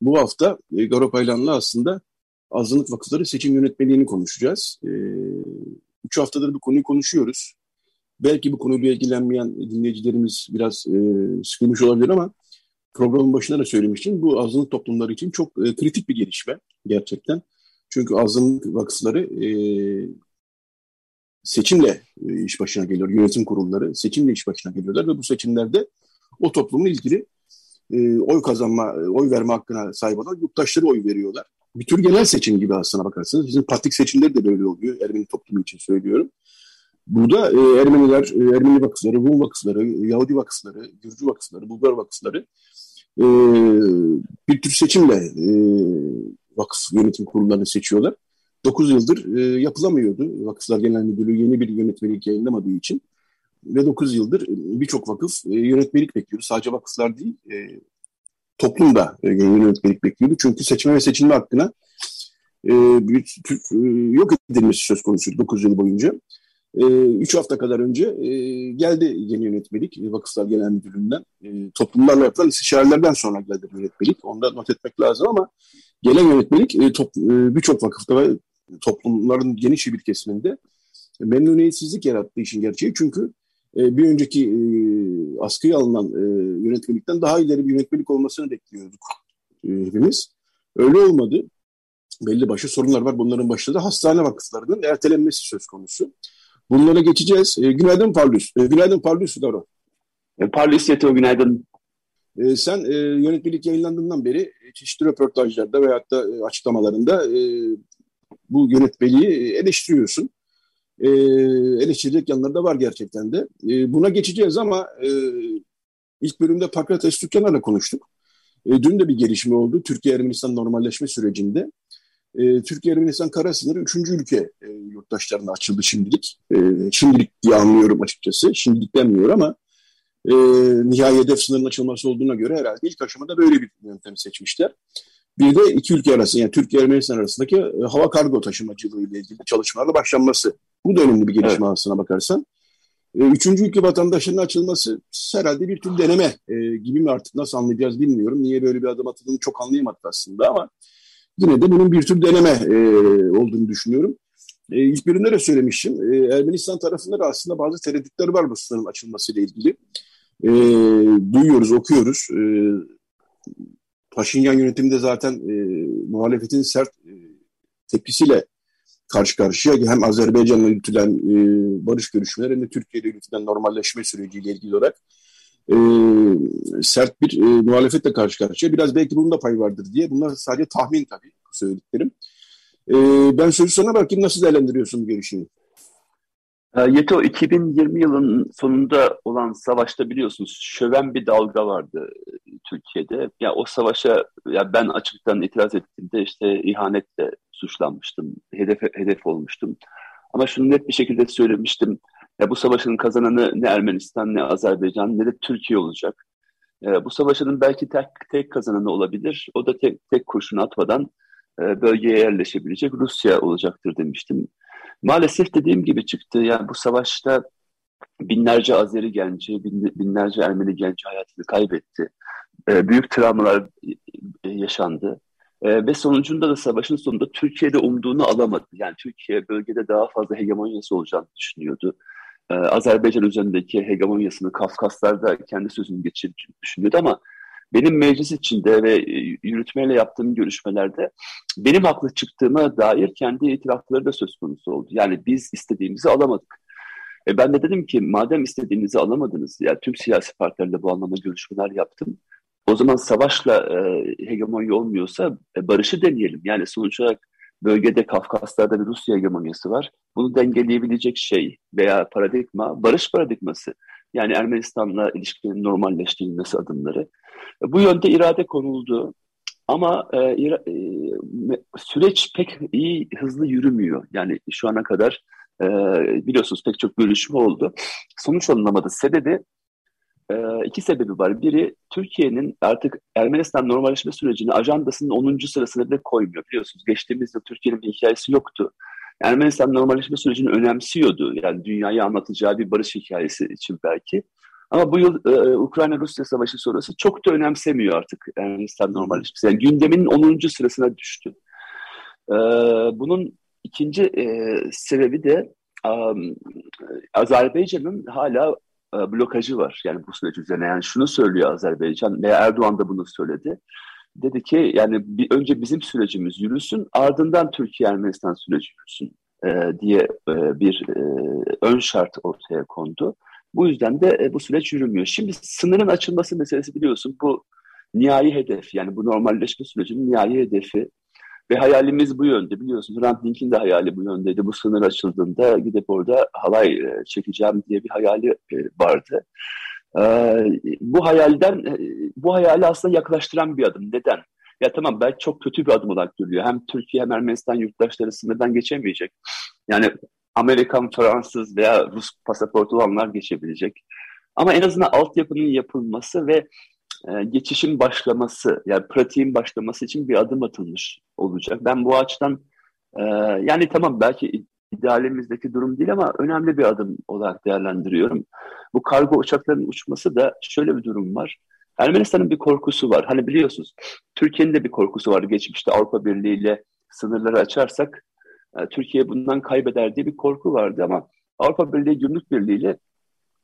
bu hafta e, Garo aslında azınlık vakıfları seçim yönetmeliğini konuşacağız. E, üç haftadır bu konuyu konuşuyoruz. Belki bu konuyla ilgilenmeyen dinleyicilerimiz biraz e, sıkılmış olabilir ama programın başında da söylemiştim. Bu azınlık toplumları için çok e, kritik bir gelişme gerçekten. Çünkü azınlık vakıfları e, seçimle e, iş başına geliyor. Yönetim kurulları seçimle iş başına geliyorlar ve bu seçimlerde o toplumun ilgili e, oy kazanma, e, oy verme hakkına sahip olan yurttaşları oy veriyorlar. Bir tür genel seçim gibi aslına bakarsanız. Bizim patrik seçimleri de böyle oluyor. Ermeni toplumu için söylüyorum. Burada e, Ermeniler, e, Ermeni vakıfları, Rum vakıfları, Yahudi vakıfları, Gürcü vakıfları, Bulgar vakıfları e, bir tür seçimle e, vakıf yönetim kurullarını seçiyorlar. 9 yıldır e, yapılamıyordu. Vakıflar Genel Müdürlüğü yeni bir yönetmelik yayınlamadığı için. Ve 9 yıldır e, birçok vakıf e, yönetmelik bekliyordu. Sadece vakıflar değil, e, toplum da yönetmelik bekliyordu. Çünkü seçme ve seçilme hakkına bir, yok edilmesi söz konusu 9 yıl boyunca. 3 e, hafta kadar önce geldi yeni yönetmelik Vakıflar Genel Müdürlüğü'nden. Toplumlarla yapılan istişarelerden sonra geldi yönetmelik. Onu da not etmek lazım ama gelen yönetmelik birçok vakıfta ve toplumların geniş bir kesiminde memnuniyetsizlik yarattı işin gerçeği. Çünkü e, bir önceki e, askıya alınan e, yönetmelikten daha ileri bir yönetmelik olmasını bekliyorduk e, hepimiz. Öyle olmadı. Belli başlı sorunlar var. Bunların başında da hastane vakıflarının ertelenmesi söz konusu. Bunlara geçeceğiz. E, günaydın Parlus. E, günaydın Parlus Daro. E, Parlus Yeto günaydın. E, sen e, yönetmelik yayınlandığından beri çeşitli röportajlarda veyahut da e, açıklamalarında e, bu yönetmeliği eleştiriyorsun. E, eleştirecek yanları da var gerçekten de. E, buna geçeceğiz ama e, ilk bölümde Pakrates Tükkanar'la konuştuk. E, dün de bir gelişme oldu Türkiye-Ermenistan normalleşme sürecinde. E, Türkiye-Ermenistan kara sınırı üçüncü ülke e, yurttaşlarına açıldı şimdilik. E, şimdilik diye anlıyorum açıkçası. Şimdilik denmiyor ama e, nihai hedef sınırın açılması olduğuna göre herhalde ilk aşamada böyle bir yöntemi seçmişler. Bir de iki ülke arasında yani Türkiye Ermenistan arasındaki e, hava kargo taşımacılığı ile ilgili çalışmalarla başlanması. Bu da önemli bir gelişme evet. aslına bakarsan. E, üçüncü ülke vatandaşının açılması herhalde bir tür deneme e, gibi mi artık nasıl anlayacağız bilmiyorum. Niye böyle bir adım atıldığını çok anlayamadık aslında ama yine de bunun bir tür deneme e, olduğunu düşünüyorum. E, ilk bölümde de söylemiştim. E, Ermenistan tarafında da aslında bazı tereddütler var bu sınırın açılmasıyla ilgili. E, duyuyoruz, okuyoruz. E, Paşinyan yönetiminde zaten e, muhalefetin sert e, tepkisiyle karşı karşıya hem Azerbaycan'la yürütülen e, barış görüşmeleri hem de Türkiye'de yürütülen normalleşme süreciyle ilgili olarak e, sert bir e, muhalefetle karşı karşıya. Biraz belki bunun da pay vardır diye. Bunlar sadece tahmin tabii söylediklerim. E, ben sözü sana bakayım nasıl değerlendiriyorsun bu gelişmeyi? Ee, Yeto 2020 yılının sonunda olan savaşta biliyorsunuz şöven bir dalga vardı e, Türkiye'de. Ya o savaşa ya ben açıktan itiraz ettiğimde işte ihanetle suçlanmıştım, hedef hedef olmuştum. Ama şunu net bir şekilde söylemiştim. Ya bu savaşın kazananı ne Ermenistan ne Azerbaycan ne de Türkiye olacak. E, bu savaşın belki tek, tek kazananı olabilir. O da tek, tek kurşun atmadan e, bölgeye yerleşebilecek Rusya olacaktır demiştim. Maalesef dediğim gibi çıktı. Yani bu savaşta binlerce Azeri genci, binlerce Ermeni genci hayatını kaybetti. E, büyük travmalar e, yaşandı. E, ve sonucunda da savaşın sonunda Türkiye'de umduğunu alamadı. Yani Türkiye bölgede daha fazla hegemonyası olacağını düşünüyordu. Ee, Azerbaycan üzerindeki hegemonyasını Kafkaslar'da kendi sözünü geçirdiğini düşünüyordu ama benim meclis içinde ve e, yürütmeyle yaptığım görüşmelerde benim haklı çıktığıma dair kendi itirafları da söz konusu oldu. Yani biz istediğimizi alamadık. E ben de dedim ki madem istediğinizi alamadınız, yani tüm siyasi partilerle bu anlamda görüşmeler yaptım. O zaman savaşla e, hegemonya olmuyorsa e, barışı deneyelim. Yani sonuç olarak bölgede Kafkaslar'da bir Rusya hegemonyası var. Bunu dengeleyebilecek şey veya paradigma barış paradigması. Yani Ermenistan'la ilişkinin normalleştirilmesi adımları. Bu yönde irade konuldu. Ama e, e, süreç pek iyi, hızlı yürümüyor. Yani şu ana kadar e, biliyorsunuz pek çok görüşme oldu. Sonuç alınamadı. Sebebi e, iki sebebi var. Biri Türkiye'nin artık Ermenistan normalleşme sürecini ajandasının 10. sırasına bile koymuyor. Biliyorsunuz geçtiğimiz yıl Türkiye'nin bir hikayesi yoktu. Ermenistan normalleşme sürecini önemsiyordu. Yani dünyayı anlatacağı bir barış hikayesi için belki. Ama bu yıl e, Ukrayna-Rusya savaşı sonrası çok da önemsemiyor artık Ermenistan normalleşmesi. Yani gündemin 10. sırasına düştü. E, bunun ikinci e, sebebi de um, Azerbaycan'ın hala e, blokajı var yani bu süreç üzerine. Yani şunu söylüyor Azerbaycan veya Erdoğan da bunu söyledi. Dedi ki yani bir, önce bizim sürecimiz yürüsün ardından Türkiye-Ermenistan süreci yürüsün e, diye e, bir e, ön şart ortaya kondu. Bu yüzden de e, bu süreç yürümüyor. Şimdi sınırın açılması meselesi biliyorsun bu nihai hedef yani bu normalleşme sürecinin nihai hedefi ve hayalimiz bu yönde biliyorsunuz. Hrant Dink'in de hayali bu yöndeydi. Bu sınır açıldığında gidip orada halay e, çekeceğim diye bir hayali e, vardı. Bu hayalden, bu hayali aslında yaklaştıran bir adım. Neden? ya tamam belki çok kötü bir adım olarak görülüyor. Hem Türkiye hem Ermenistan yurttaşları sınırdan geçemeyecek. Yani Amerikan, Fransız veya Rus pasaportu olanlar geçebilecek. Ama en azından altyapının yapılması ve e, geçişin başlaması, yani pratiğin başlaması için bir adım atılmış olacak. Ben bu açıdan e, yani tamam belki idealimizdeki durum değil ama önemli bir adım olarak değerlendiriyorum. Bu kargo uçaklarının uçması da şöyle bir durum var. Ermenistan'ın bir korkusu var. Hani biliyorsunuz Türkiye'nin de bir korkusu var. Geçmişte Avrupa Birliği ile sınırları açarsak e, Türkiye bundan kaybeder diye bir korku vardı ama Avrupa Birliği Gümrük Birliği ile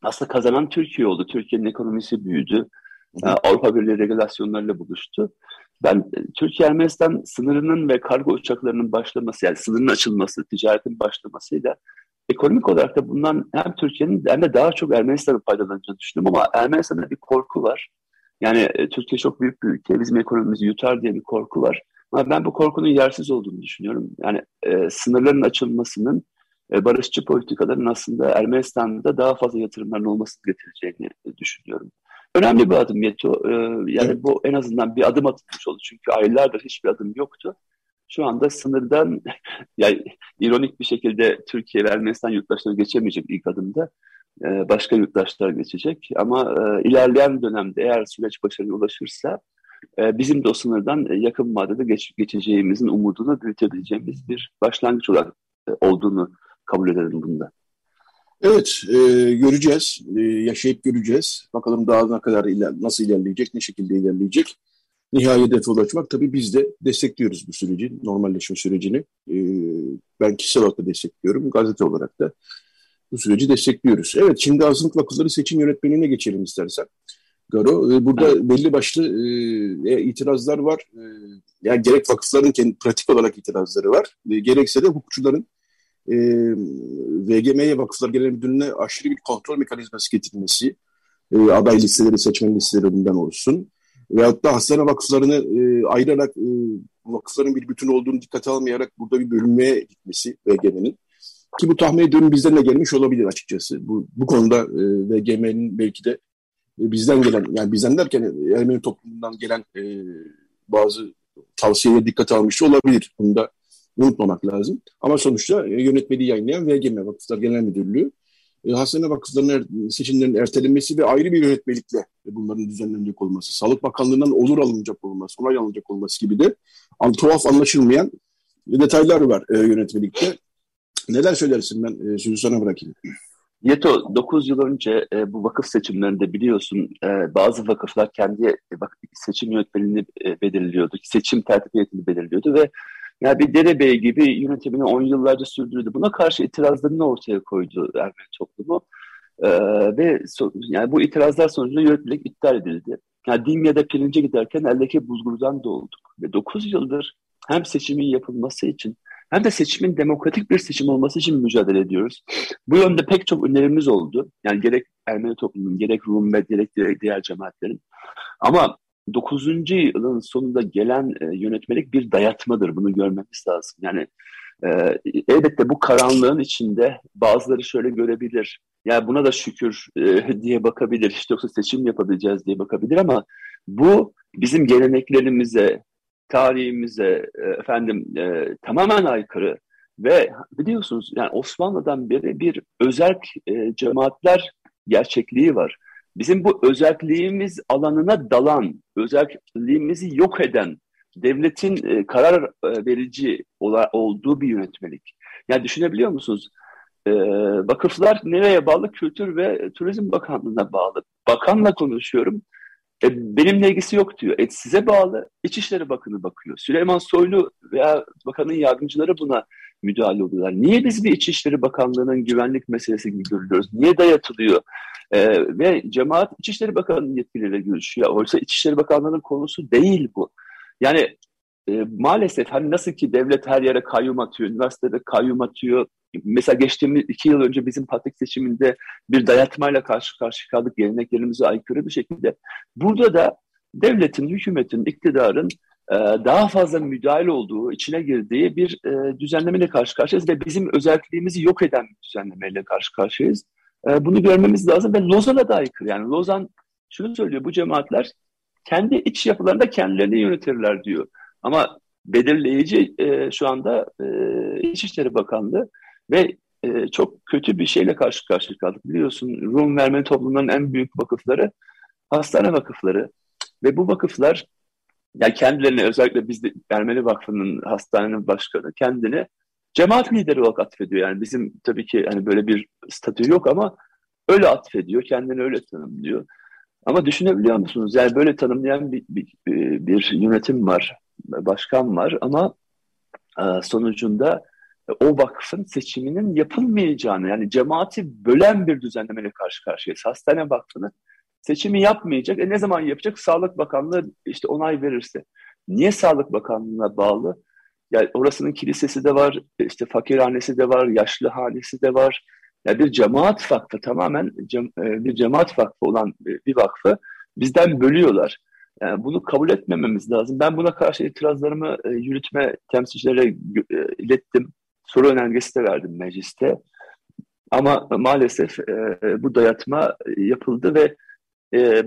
aslında kazanan Türkiye oldu. Türkiye'nin ekonomisi büyüdü. Avrupa Birliği regülasyonlarıyla buluştu. Ben e, Türkiye-Ermenistan sınırının ve kargo uçaklarının başlaması yani sınırın açılması, ticaretin başlamasıyla ekonomik olarak da bundan hem Türkiye'nin hem de daha çok Ermenistan'ın faydalanacağını düşünüyorum ama Ermenistan'da bir korku var. Yani e, Türkiye çok büyük bir ülke, bizim ekonomimizi yutar diye bir korku var. Ama ben bu korkunun yersiz olduğunu düşünüyorum. Yani e, sınırların açılmasının e, barışçı politikaların aslında Ermenistan'da daha fazla yatırımların olmasını getireceğini e, düşünüyorum. Önemli bir adım Yeto. Ee, yani evet. bu en azından bir adım atılmış oldu. Çünkü aylardır hiçbir adım yoktu. Şu anda sınırdan yani ironik bir şekilde Türkiye ve Ermenistan yurttaşları geçemeyecek ilk adımda. Ee, başka yurttaşlar geçecek. Ama e, ilerleyen dönemde eğer süreç başarıya ulaşırsa e, bizim de o sınırdan yakın vadede geç, geçeceğimizin umudunu büyütebileceğimiz bir başlangıç olarak e, olduğunu kabul edelim bunda. Evet, e, göreceğiz. E, yaşayıp göreceğiz. Bakalım daha ne kadar iler, nasıl ilerleyecek, ne şekilde ilerleyecek. Nihai hedefe ulaşmak. Tabii biz de destekliyoruz bu süreci, normalleşme sürecini. E, ben kişisel olarak da destekliyorum, gazete olarak da bu süreci destekliyoruz. Evet, şimdi Azınlık Vakıfları seçim yönetmenliğine geçelim istersen. Garo, e, burada evet. belli başlı e, e, itirazlar var. E, yani gerek vakıfların kendi pratik olarak itirazları var, e, gerekse de hukukçuların e, VGM'ye Vakıflar Genel Müdürlüğü'ne aşırı bir kontrol mekanizması getirilmesi, e, aday listeleri, seçmen listeleri bundan olsun. Veyahut da hastane vakıflarını e, ayırarak, e, vakıfların bir bütün olduğunu dikkate almayarak burada bir bölünmeye gitmesi VGM'nin. Ki bu tahmin ediyorum bizden de gelmiş olabilir açıkçası. Bu, bu konuda e, VGM'nin belki de e, bizden gelen, yani bizden derken Ermeni toplumundan gelen e, bazı tavsiyeleri dikkate almış olabilir. Bunda unutmamak lazım. Ama sonuçta e, yönetmeliği yayınlayan VGM Vakıflar Genel Müdürlüğü e, hastane vakıflarının er, seçimlerin ertelenmesi ve ayrı bir yönetmelikle bunların düzenlenecek olması, Sağlık Bakanlığı'ndan olur alınacak olması, onay alınacak olması gibi de tuhaf anlaşılmayan detaylar var e, yönetmelikte. Neler söylersin ben e, sözü sana bırakayım. Yeto 9 yıl önce e, bu vakıf seçimlerinde biliyorsun e, bazı vakıflar kendi e, seçim yönetmeliğini e, belirliyordu, seçim tertibiyetini belirliyordu ve yani bir derebey gibi yönetimini on yıllarca sürdürdü. Buna karşı itirazlarını ortaya koydu Ermeni toplumu. Ee, ve so, yani bu itirazlar sonucunda yönetmelik iptal edildi. Yani Dimya'da pirince giderken eldeki buzgurdan olduk. Ve 9 yıldır hem seçimin yapılması için hem de seçimin demokratik bir seçim olması için mücadele ediyoruz. Bu yönde pek çok önerimiz oldu. Yani gerek Ermeni toplumunun, gerek Rum ve gerek diğer cemaatlerin. Ama 9. yılın sonunda gelen e, yönetmelik bir dayatmadır. Bunu görmemiz lazım. Yani e, elbette bu karanlığın içinde bazıları şöyle görebilir. Yani buna da şükür e, diye bakabilir. İşte yoksa seçim yapabileceğiz diye bakabilir ama bu bizim geleneklerimize, tarihimize e, efendim e, tamamen aykırı ve biliyorsunuz yani Osmanlı'dan beri bir özel e, cemaatler gerçekliği var. Bizim bu özelliğimiz alanına dalan, özelliğimizi yok eden devletin e, karar e, verici ola, olduğu bir yönetmelik. Yani düşünebiliyor musunuz? E, vakıflar nereye bağlı? Kültür ve Turizm Bakanlığı'na bağlı. Bakanla konuşuyorum. E, benimle ilgisi yok diyor. E, size bağlı. İçişleri Bakanı bakıyor. Süleyman Soylu veya bakanın yardımcıları buna müdahale oluyorlar. Niye biz bir İçişleri Bakanlığı'nın güvenlik meselesi gibi görülüyoruz? Niye dayatılıyor? Ee, ve cemaat İçişleri Bakanı'nın yetkilileriyle görüşüyor. Oysa İçişleri Bakanlığı'nın konusu değil bu. Yani e, maalesef hani nasıl ki devlet her yere kayyum atıyor, üniversitede kayyum atıyor. Mesela geçtiğimiz iki yıl önce bizim patrik seçiminde bir dayatmayla karşı karşı kaldık geleneklerimize aykırı bir şekilde. Burada da devletin, hükümetin, iktidarın daha fazla müdahale olduğu, içine girdiği bir e, düzenlemeyle karşı karşıyayız ve bizim özelliğimizi yok eden bir düzenlemeyle karşı karşıyayız. E, bunu görmemiz lazım ve Lozan'a da aykırı. Yani Lozan şunu söylüyor, bu cemaatler kendi iç yapılarında kendilerini yönetirler diyor. Ama belirleyici e, şu anda e, İçişleri Bakanlığı ve çok kötü bir şeyle karşı karşıya kaldık. Biliyorsun Rum ve toplumlarının en büyük vakıfları hastane vakıfları ve bu vakıflar yani kendilerine özellikle bizde Ermeni Vakfı'nın hastanenin başkanı kendini cemaat lideri olarak atfediyor. Yani bizim tabii ki hani böyle bir statü yok ama öyle atfediyor, kendini öyle tanımlıyor. Ama düşünebiliyor musunuz? Yani böyle tanımlayan bir, bir, bir yönetim var, başkan var ama e, sonucunda o vakfın seçiminin yapılmayacağını yani cemaati bölen bir düzenlemeyle karşı karşıyayız. Hastane Vakfı'nı seçimi yapmayacak. E ne zaman yapacak? Sağlık Bakanlığı işte onay verirse. Niye Sağlık Bakanlığı'na bağlı? Yani orasının kilisesi de var, işte fakirhanesi de var, yaşlı hanesi de var. Yani bir cemaat vakfı tamamen e, bir cemaat vakfı olan bir vakfı bizden bölüyorlar. Yani bunu kabul etmememiz lazım. Ben buna karşı itirazlarımı e, yürütme temsilcilere e, ilettim. Soru önergesi de verdim mecliste. Ama maalesef bu dayatma yapıldı ve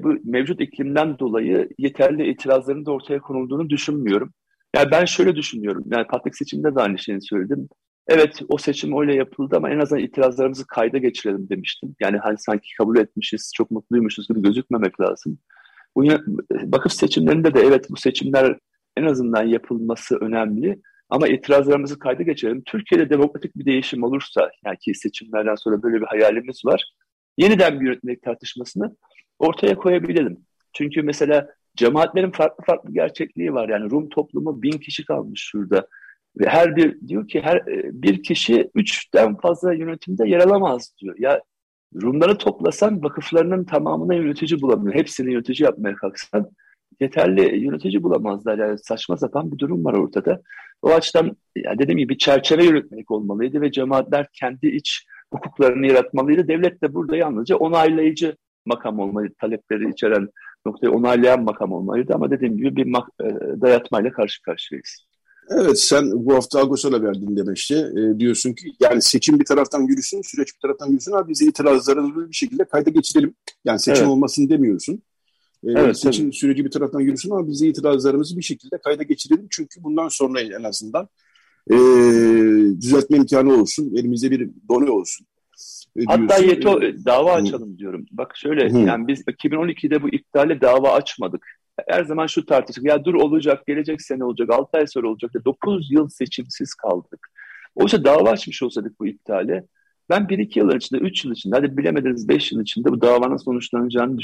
bu mevcut iklimden dolayı yeterli itirazların da ortaya konulduğunu düşünmüyorum. Yani ben şöyle düşünüyorum. Yani Patrik seçiminde de aynı şeyi söyledim. Evet o seçim öyle yapıldı ama en azından itirazlarımızı kayda geçirelim demiştim. Yani hani sanki kabul etmişiz, çok mutluymuşuz gibi gözükmemek lazım. Vakıf seçimlerinde de evet bu seçimler en azından yapılması önemli. Ama itirazlarımızı kayda geçirelim. Türkiye'de demokratik bir değişim olursa, yani ki seçimlerden sonra böyle bir hayalimiz var. Yeniden bir yönetmelik tartışmasını ortaya koyabilelim. Çünkü mesela cemaatlerin farklı farklı gerçekliği var. Yani Rum toplumu bin kişi kalmış şurada. Ve her bir diyor ki her e, bir kişi üçten fazla yönetimde yer alamaz diyor. Ya Rumları toplasan vakıflarının tamamına yönetici bulamıyor. Hepsini yönetici yapmaya kalksan yeterli yönetici bulamazlar. Yani saçma sapan bir durum var ortada. O açıdan ya dediğim gibi bir çerçeve yönetmelik olmalıydı ve cemaatler kendi iç hukuklarını yaratmalıydı. Devlet de burada yalnızca onaylayıcı makam olmalıydı. Talepleri içeren noktayı onaylayan makam olmalıydı ama dediğim gibi bir e, dayatmayla karşı karşıyayız. Evet sen bu hafta Agos'a verdin demişti. E, diyorsun ki yani seçim bir taraftan yürüsün, süreç bir taraftan yürüsün ama bizi itirazlarımızı bir şekilde kayda geçirelim. Yani seçim evet. olmasın demiyorsun. E, evet, seçim tabii. süreci bir taraftan yürüsün ama bizi itirazlarımızı bir şekilde kayda geçirelim. Çünkü bundan sonra en azından e, düzeltme imkanı olsun, elimizde bir done olsun. Hatta YETO dava açalım diyorum. Bak şöyle Hı. yani biz 2012'de bu iptale dava açmadık her zaman şu tartışılır. Ya dur olacak, gelecek sene olacak, 6 ay sonra olacak. 9 yıl seçimsiz kaldık. Oysa dava açmış olsaydık bu iptale ben 1-2 yıl içinde, 3 yıl içinde, hadi bilemediniz 5 yıl içinde bu davanın sonuçlanacağını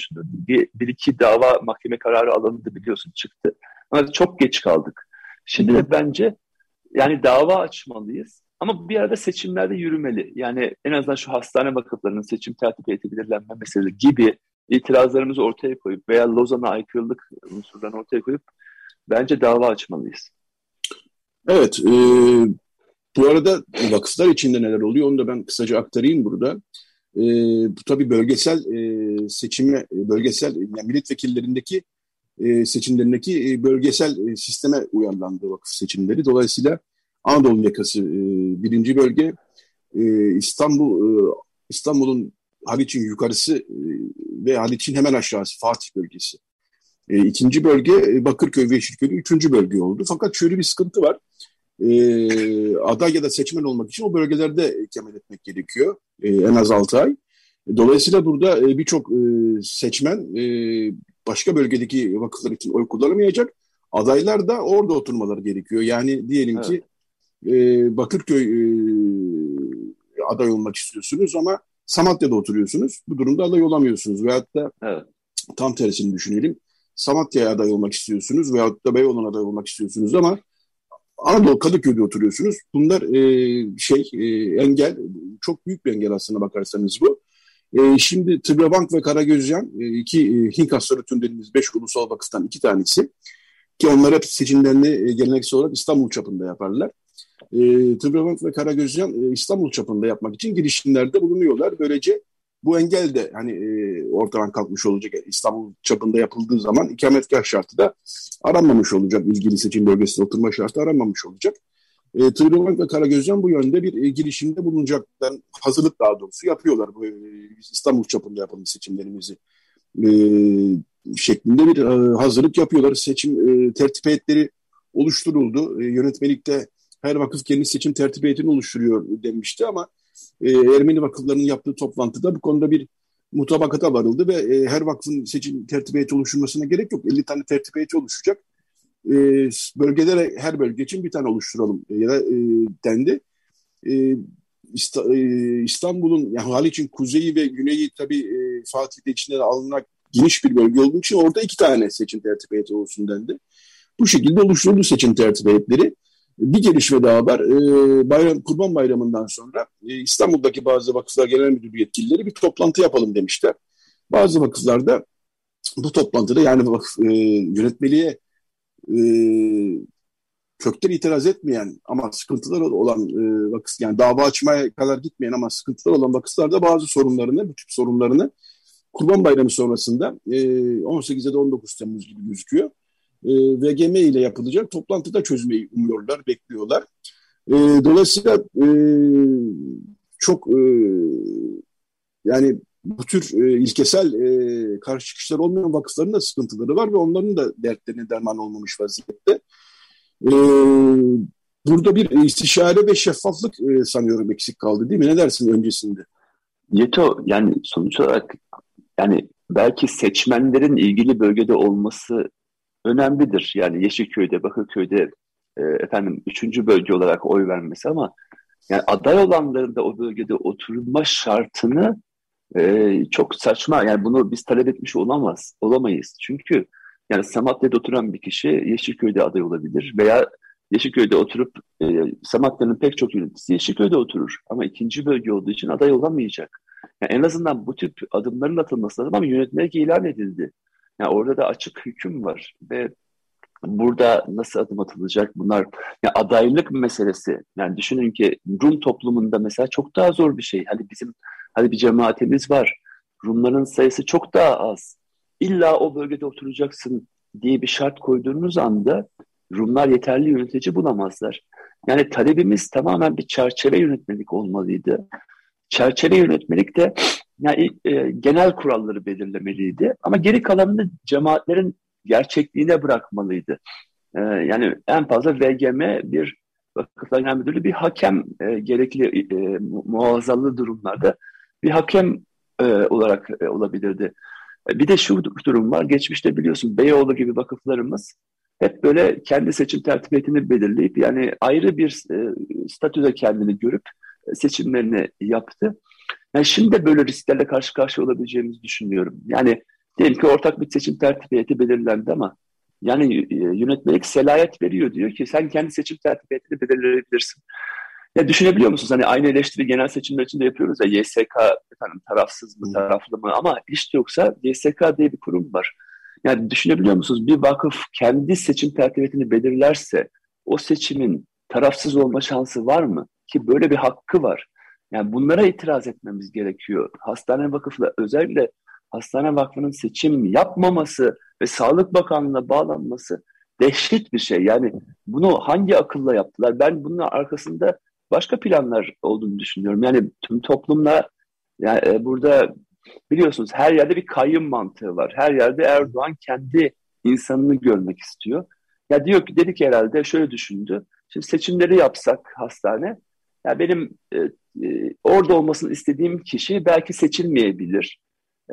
bir iki dava mahkeme kararı alındı biliyorsun çıktı. Ama çok geç kaldık. Şimdi de bence yani dava açmalıyız. Ama bir arada seçimlerde yürümeli. Yani en azından şu hastane vakıflarının seçim tertip belirlenme meselesi gibi itirazlarımızı ortaya koyup veya Lozan'a aykırılık unsurlarını ortaya koyup bence dava açmalıyız. Evet. E, bu arada vakıflar içinde neler oluyor onu da ben kısaca aktarayım burada. E, bu tabii bölgesel e, seçime, bölgesel yani milletvekillerindeki e, seçimlerindeki e, bölgesel e, sisteme uyarlandı vakıf seçimleri. Dolayısıyla Anadolu yakası e, birinci bölge, e, İstanbul e, İstanbul'un Haliç'in yukarısı e, ve Haliç'in hemen aşağısı Fatih bölgesi. E, ikinci bölge e, Bakırköy ve Yeşilköy üçüncü bölge oldu. Fakat şöyle bir sıkıntı var. E, aday ya da seçmen olmak için o bölgelerde ikamet etmek gerekiyor. E, en az altı ay. Dolayısıyla burada e, birçok e, seçmen e, başka bölgedeki vakıflar için oy kullanamayacak. Adaylar da orada oturmaları gerekiyor. Yani diyelim evet. ki e, Bakırköy e, aday olmak istiyorsunuz ama Samatya'da oturuyorsunuz. Bu durumda aday olamıyorsunuz. Veyahut da evet. tam tersini düşünelim. Samatya'ya aday olmak istiyorsunuz veyahut da Beyoğlu'na aday olmak istiyorsunuz ama Anadolu Kadıköy'de oturuyorsunuz. Bunlar e, şey e, engel, çok büyük bir engel aslında bakarsanız bu. E, şimdi Tıbrabank ve Karagözcan e, iki e, Hink Hastalığı dediğimiz beş ulusal vakıftan iki tanesi ki onlar hep seçimlerini e, geleneksel olarak İstanbul çapında yaparlar e, Tıbrebank ve Karagözcan e, İstanbul çapında yapmak için girişimlerde bulunuyorlar. Böylece bu engel de hani e, ortadan kalkmış olacak. İstanbul çapında yapıldığı zaman ikametgah şartı da aranmamış olacak. İlgili seçim bölgesinde oturma şartı aranmamış olacak. E, Tıbrebank ve Karagözcan bu yönde bir e, girişimde bulunacaklar. Hazırlık daha doğrusu yapıyorlar. Bu, e, İstanbul çapında yapılmış seçimlerimizi e, şeklinde bir e, hazırlık yapıyorlar. Seçim e, tertip heyetleri oluşturuldu. E, yönetmelikte her vakıf kendi seçim tertip heyetini oluşturuyor demişti ama e, Ermeni vakıflarının yaptığı toplantıda bu konuda bir mutabakata varıldı ve e, her vakfın seçim tertip heyeti oluşturmasına gerek yok. 50 tane tertip heyeti oluşacak. E, bölgelere her bölge için bir tane oluşturalım e, ya e, dendi. E, e İstanbul'un yani Haliç'in kuzeyi ve güneyi tabii e, Fatih'te içine alınarak geniş bir bölge olduğu için orada iki tane seçim tertip heyeti olsun dendi. Bu şekilde oluşturuldu seçim tertip heyetleri. Bir gelişme daha var. Ee, bayram, Kurban Bayramı'ndan sonra e, İstanbul'daki bazı vakıflar genel müdürlüğü yetkilileri bir toplantı yapalım demişler. Bazı vakıflar da bu toplantıda yani vakıf, e, yönetmeliğe e, kökten itiraz etmeyen ama sıkıntılar olan e, vakıf yani dava açmaya kadar gitmeyen ama sıkıntılar olan vakıflar da bazı sorunlarını, bu tip sorunlarını Kurban Bayramı sonrasında e, 18 ya da 19 Temmuz gibi gözüküyor e, VGM ile yapılacak toplantıda çözmeyi umuyorlar, bekliyorlar. E, dolayısıyla e, çok e, yani bu tür e, ilkesel e, karşı çıkışlar olmayan vakıfların da sıkıntıları var ve onların da dertlerine derman olmamış vaziyette. E, burada bir istişare ve şeffaflık e, sanıyorum eksik kaldı değil mi? Ne dersin öncesinde? Yeto yani sonuç olarak yani belki seçmenlerin ilgili bölgede olması önemlidir. Yani Yeşilköy'de, Bakırköy'de e, efendim üçüncü bölge olarak oy vermesi ama yani aday olanların da o bölgede oturma şartını e, çok saçma. Yani bunu biz talep etmiş olamaz, olamayız. Çünkü yani Samatya'da oturan bir kişi Yeşilköy'de aday olabilir veya Yeşilköy'de oturup e, Samatya'nın pek çok yöneticisi Yeşilköy'de oturur ama ikinci bölge olduğu için aday olamayacak. Yani en azından bu tip adımların atılması lazım ama yönetmelik ilan edildi. Yani orada da açık hüküm var ve burada nasıl adım atılacak bunlar yani adaylık meselesi yani düşünün ki Rum toplumunda mesela çok daha zor bir şey hani bizim hani bir cemaatimiz var Rumların sayısı çok daha az illa o bölgede oturacaksın diye bir şart koyduğunuz anda Rumlar yeterli yönetici bulamazlar. Yani talebimiz tamamen bir çerçeve yönetmelik olmalıydı. Çerçeve yönetmelik de yani e, genel kuralları belirlemeliydi ama geri kalanını cemaatlerin gerçekliğine bırakmalıydı. E, yani en fazla VGM bir Vakıflar Genel Müdürlüğü bir hakem e, gerekli e, muazzalı durumlarda bir hakem e, olarak e, olabilirdi. E, bir de şu durum var. Geçmişte biliyorsun Beyoğlu gibi vakıflarımız hep böyle kendi seçim tertibiyetini belirleyip yani ayrı bir e, statüde kendini görüp e, seçimlerini yaptı. Yani şimdi de böyle risklerle karşı karşıya olabileceğimizi düşünüyorum. Yani diyelim ki ortak bir seçim tertibiyeti belirlendi ama yani e, yönetmelik selayet veriyor diyor ki sen kendi seçim tertibiyetini belirleyebilirsin. Ya düşünebiliyor musunuz? Hani aynı eleştiri genel seçimler için de yapıyoruz ya YSK efendim tarafsız mı taraflı mı ama hiç yoksa YSK diye bir kurum var. Yani düşünebiliyor musunuz? Bir vakıf kendi seçim tertibiyetini belirlerse o seçimin tarafsız olma şansı var mı? Ki böyle bir hakkı var. Yani bunlara itiraz etmemiz gerekiyor. Hastane vakıfla özellikle Hastane Vakfı'nın seçim yapmaması ve Sağlık Bakanlığı'na bağlanması dehşet bir şey. Yani bunu hangi akılla yaptılar? Ben bunun arkasında başka planlar olduğunu düşünüyorum. Yani tüm toplumla yani e, burada biliyorsunuz her yerde bir kayyum mantığı var. Her yerde Erdoğan kendi insanını görmek istiyor. Ya diyor ki dedik herhalde şöyle düşündü. Şimdi seçimleri yapsak hastane ya benim e, e, orada olmasını istediğim kişi belki seçilmeyebilir.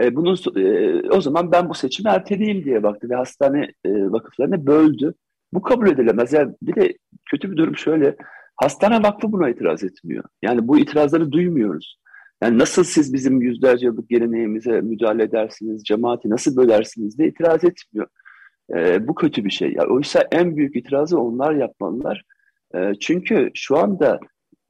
E, bunun e, o zaman ben bu seçimi erteleyeyim diye baktı ve hastane e, vakıflarını böldü. Bu kabul edilemez. Yani bir de kötü bir durum şöyle. Hastane vakfı buna itiraz etmiyor. Yani bu itirazları duymuyoruz. Yani nasıl siz bizim yüzlerce yıllık geleneğimize müdahale edersiniz, cemaati nasıl bölersiniz diye itiraz etmiyor. E, bu kötü bir şey. Yani oysa en büyük itirazı onlar yapmalılar. E, çünkü şu anda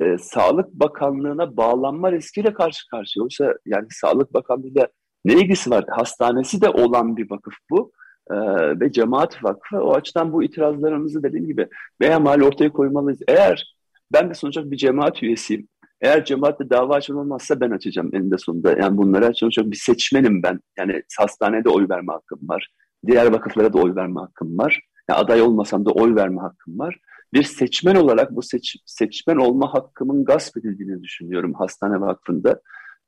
e, Sağlık Bakanlığı'na bağlanma riskiyle karşı karşıya. Oysa yani Sağlık Bakanlığı'yla ne ilgisi var? Hastanesi de olan bir vakıf bu. Ee, ve cemaat vakfı. O açıdan bu itirazlarımızı dediğim gibi beyamal ortaya koymalıyız. Eğer ben de sonuçta bir cemaat üyesiyim. Eğer cemaatle dava açan olmazsa ben açacağım eninde sonunda. Yani bunlara sonuçta bir seçmenim ben. Yani hastanede oy verme hakkım var. Diğer vakıflara da oy verme hakkım var. Yani aday olmasam da oy verme hakkım var. Bir seçmen olarak bu seç, seçmen olma hakkımın gasp edildiğini düşünüyorum hastane vakfında.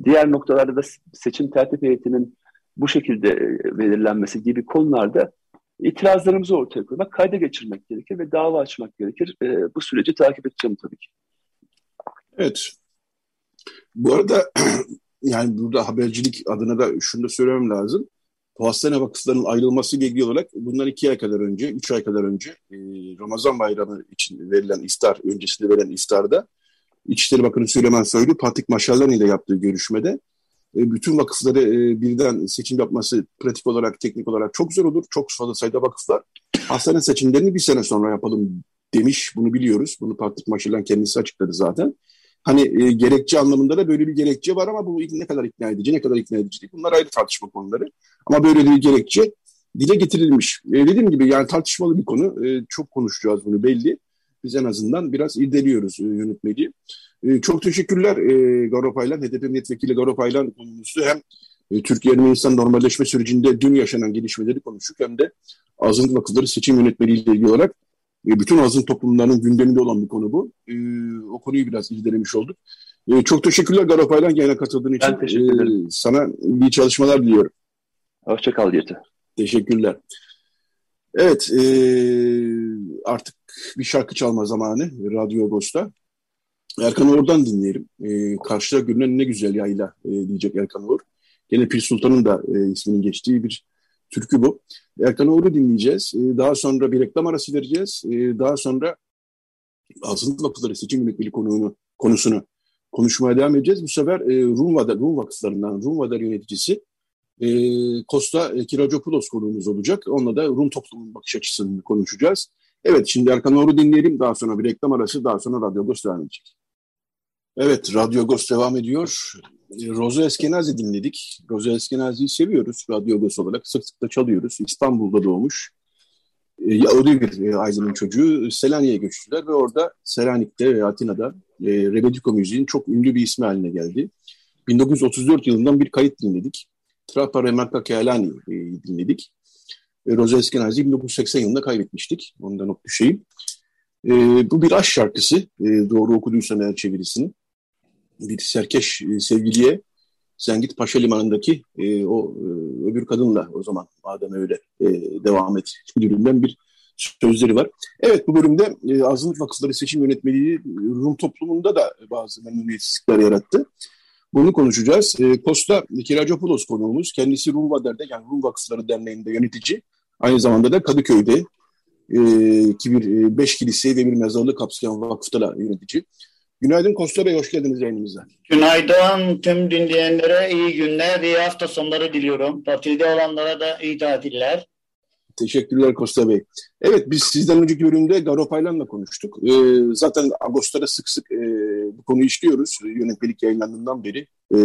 Diğer noktalarda da seçim tertip heyetinin bu şekilde e, belirlenmesi gibi konularda itirazlarımızı ortaya koymak, kayda geçirmek gerekir ve dava açmak gerekir. E, bu süreci takip edeceğim tabii ki. Evet. Bu arada yani burada habercilik adına da şunu da söylemem lazım. Hastane vakıflarının ayrılması ile ilgili olarak bundan iki ay kadar önce, üç ay kadar önce e, Ramazan bayramı için verilen iftar, öncesinde verilen iftarda İçişleri Bakanı Süleyman Soylu, Patrik Maşallani ile yaptığı görüşmede e, bütün vakıfları e, birden seçim yapması pratik olarak, teknik olarak çok zor olur. Çok fazla sayıda vakıf var. Hastane seçimlerini bir sene sonra yapalım demiş. Bunu biliyoruz. Bunu Patrik Maşallan kendisi açıkladı zaten. Hani e, gerekçe anlamında da böyle bir gerekçe var ama bu ne kadar ikna edici, ne kadar ikna edici değil. Bunlar ayrı tartışma konuları. Ama böyle bir gerekçe dile getirilmiş. E, dediğim gibi yani tartışmalı bir konu. E, çok konuşacağız bunu belli. Biz en azından biraz irdeliyoruz e, yönetmeliği. E, çok teşekkürler e, Garo Paylan, HDP Milletvekili Garo Paylan konumuzu hem e, Türkiye-Ermenistan normalleşme sürecinde dün yaşanan gelişmeleri konuştuk hem de azınlık vakıfları seçim yönetmeliğiyle ilgili olarak e, bütün azınlık toplumlarının gündeminde olan bir konu bu. E, o konuyu biraz irdelemiş olduk. E, çok teşekkürler Garo Paylan yayına katıldığın için. Ben teşekkür ederim. E, sana iyi çalışmalar diliyorum. Hoşçakal Yeti. Teşekkürler. Evet, e, artık bir şarkı çalma zamanı Radyo Agos'ta. Erkan Uğur'dan dinleyelim. E, karşıda görünen ne güzel yayla e, diyecek Erkan Uğur. Gene Pir Sultan'ın da e, isminin geçtiği bir türkü bu. Erkan Uğur'u dinleyeceğiz. E, daha sonra bir reklam arası vereceğiz. E, daha sonra Azınlık Vakıfları Seçim Yönetmeliği konuğunu, konusunu konuşmaya devam edeceğiz. Bu sefer e, Rum, Vadar, Rum Vakıflarından Rum Vadar yöneticisi e, Costa Kiracopoulos konuğumuz olacak. Onunla da Rum toplumun bakış açısını konuşacağız. Evet şimdi Erkan Uğur'u dinleyelim. Daha sonra bir reklam arası, daha sonra Radyo Agos devam edecek. Evet, Radyo Agos devam ediyor. Roza Eskenazi dinledik. Roza Eskenazi'yi seviyoruz Radyo Agos olarak. Sık sık da çalıyoruz. İstanbul'da doğmuş. E, Yahudi bir e, ailenin çocuğu. Selanik'e göçtüler ve orada Selanik'te ve Atina'da e, Rebetiko müziğin çok ünlü bir ismi haline geldi. 1934 yılından bir kayıt dinledik. Trapa Remarka Kealani e, dinledik. E, Roza Eskenazi'yi 1980 yılında kaybetmiştik. Ondan not düşeyim. E, bu bir aşk şarkısı. E, doğru okuduysam eğer çevirisini. Bir serkeş e, sevgiliye sen git Paşa Limanı'ndaki e, o e, öbür kadınla o zaman madem öyle e, devam et müdüründen bir sözleri var. Evet bu bölümde e, azınlık vakıfları seçim yönetmeliği Rum toplumunda da bazı memnuniyetsizlikler yarattı. Bunu konuşacağız. E, Costa Kiracopoulos konuğumuz. Kendisi Rum Vader'de yani Rum Vakıfları Derneği'nde yönetici. Aynı zamanda da Kadıköy'de e, ki bir e, beş kilise ve bir mezarlık kapsayan vakıfta da yönetici. Günaydın Costa Bey, hoş geldiniz yayınımıza. Günaydın tüm dinleyenlere iyi günler, iyi hafta sonları diliyorum. Tatilde olanlara da iyi tatiller. Teşekkürler Costa Bey. Evet biz sizden önceki bölümde Garo Paylan'la konuştuk. Ee, zaten Ağustos'ta sık sık e, bu konuyu işliyoruz. Yönetmelik yayınlandığından beri. Ee,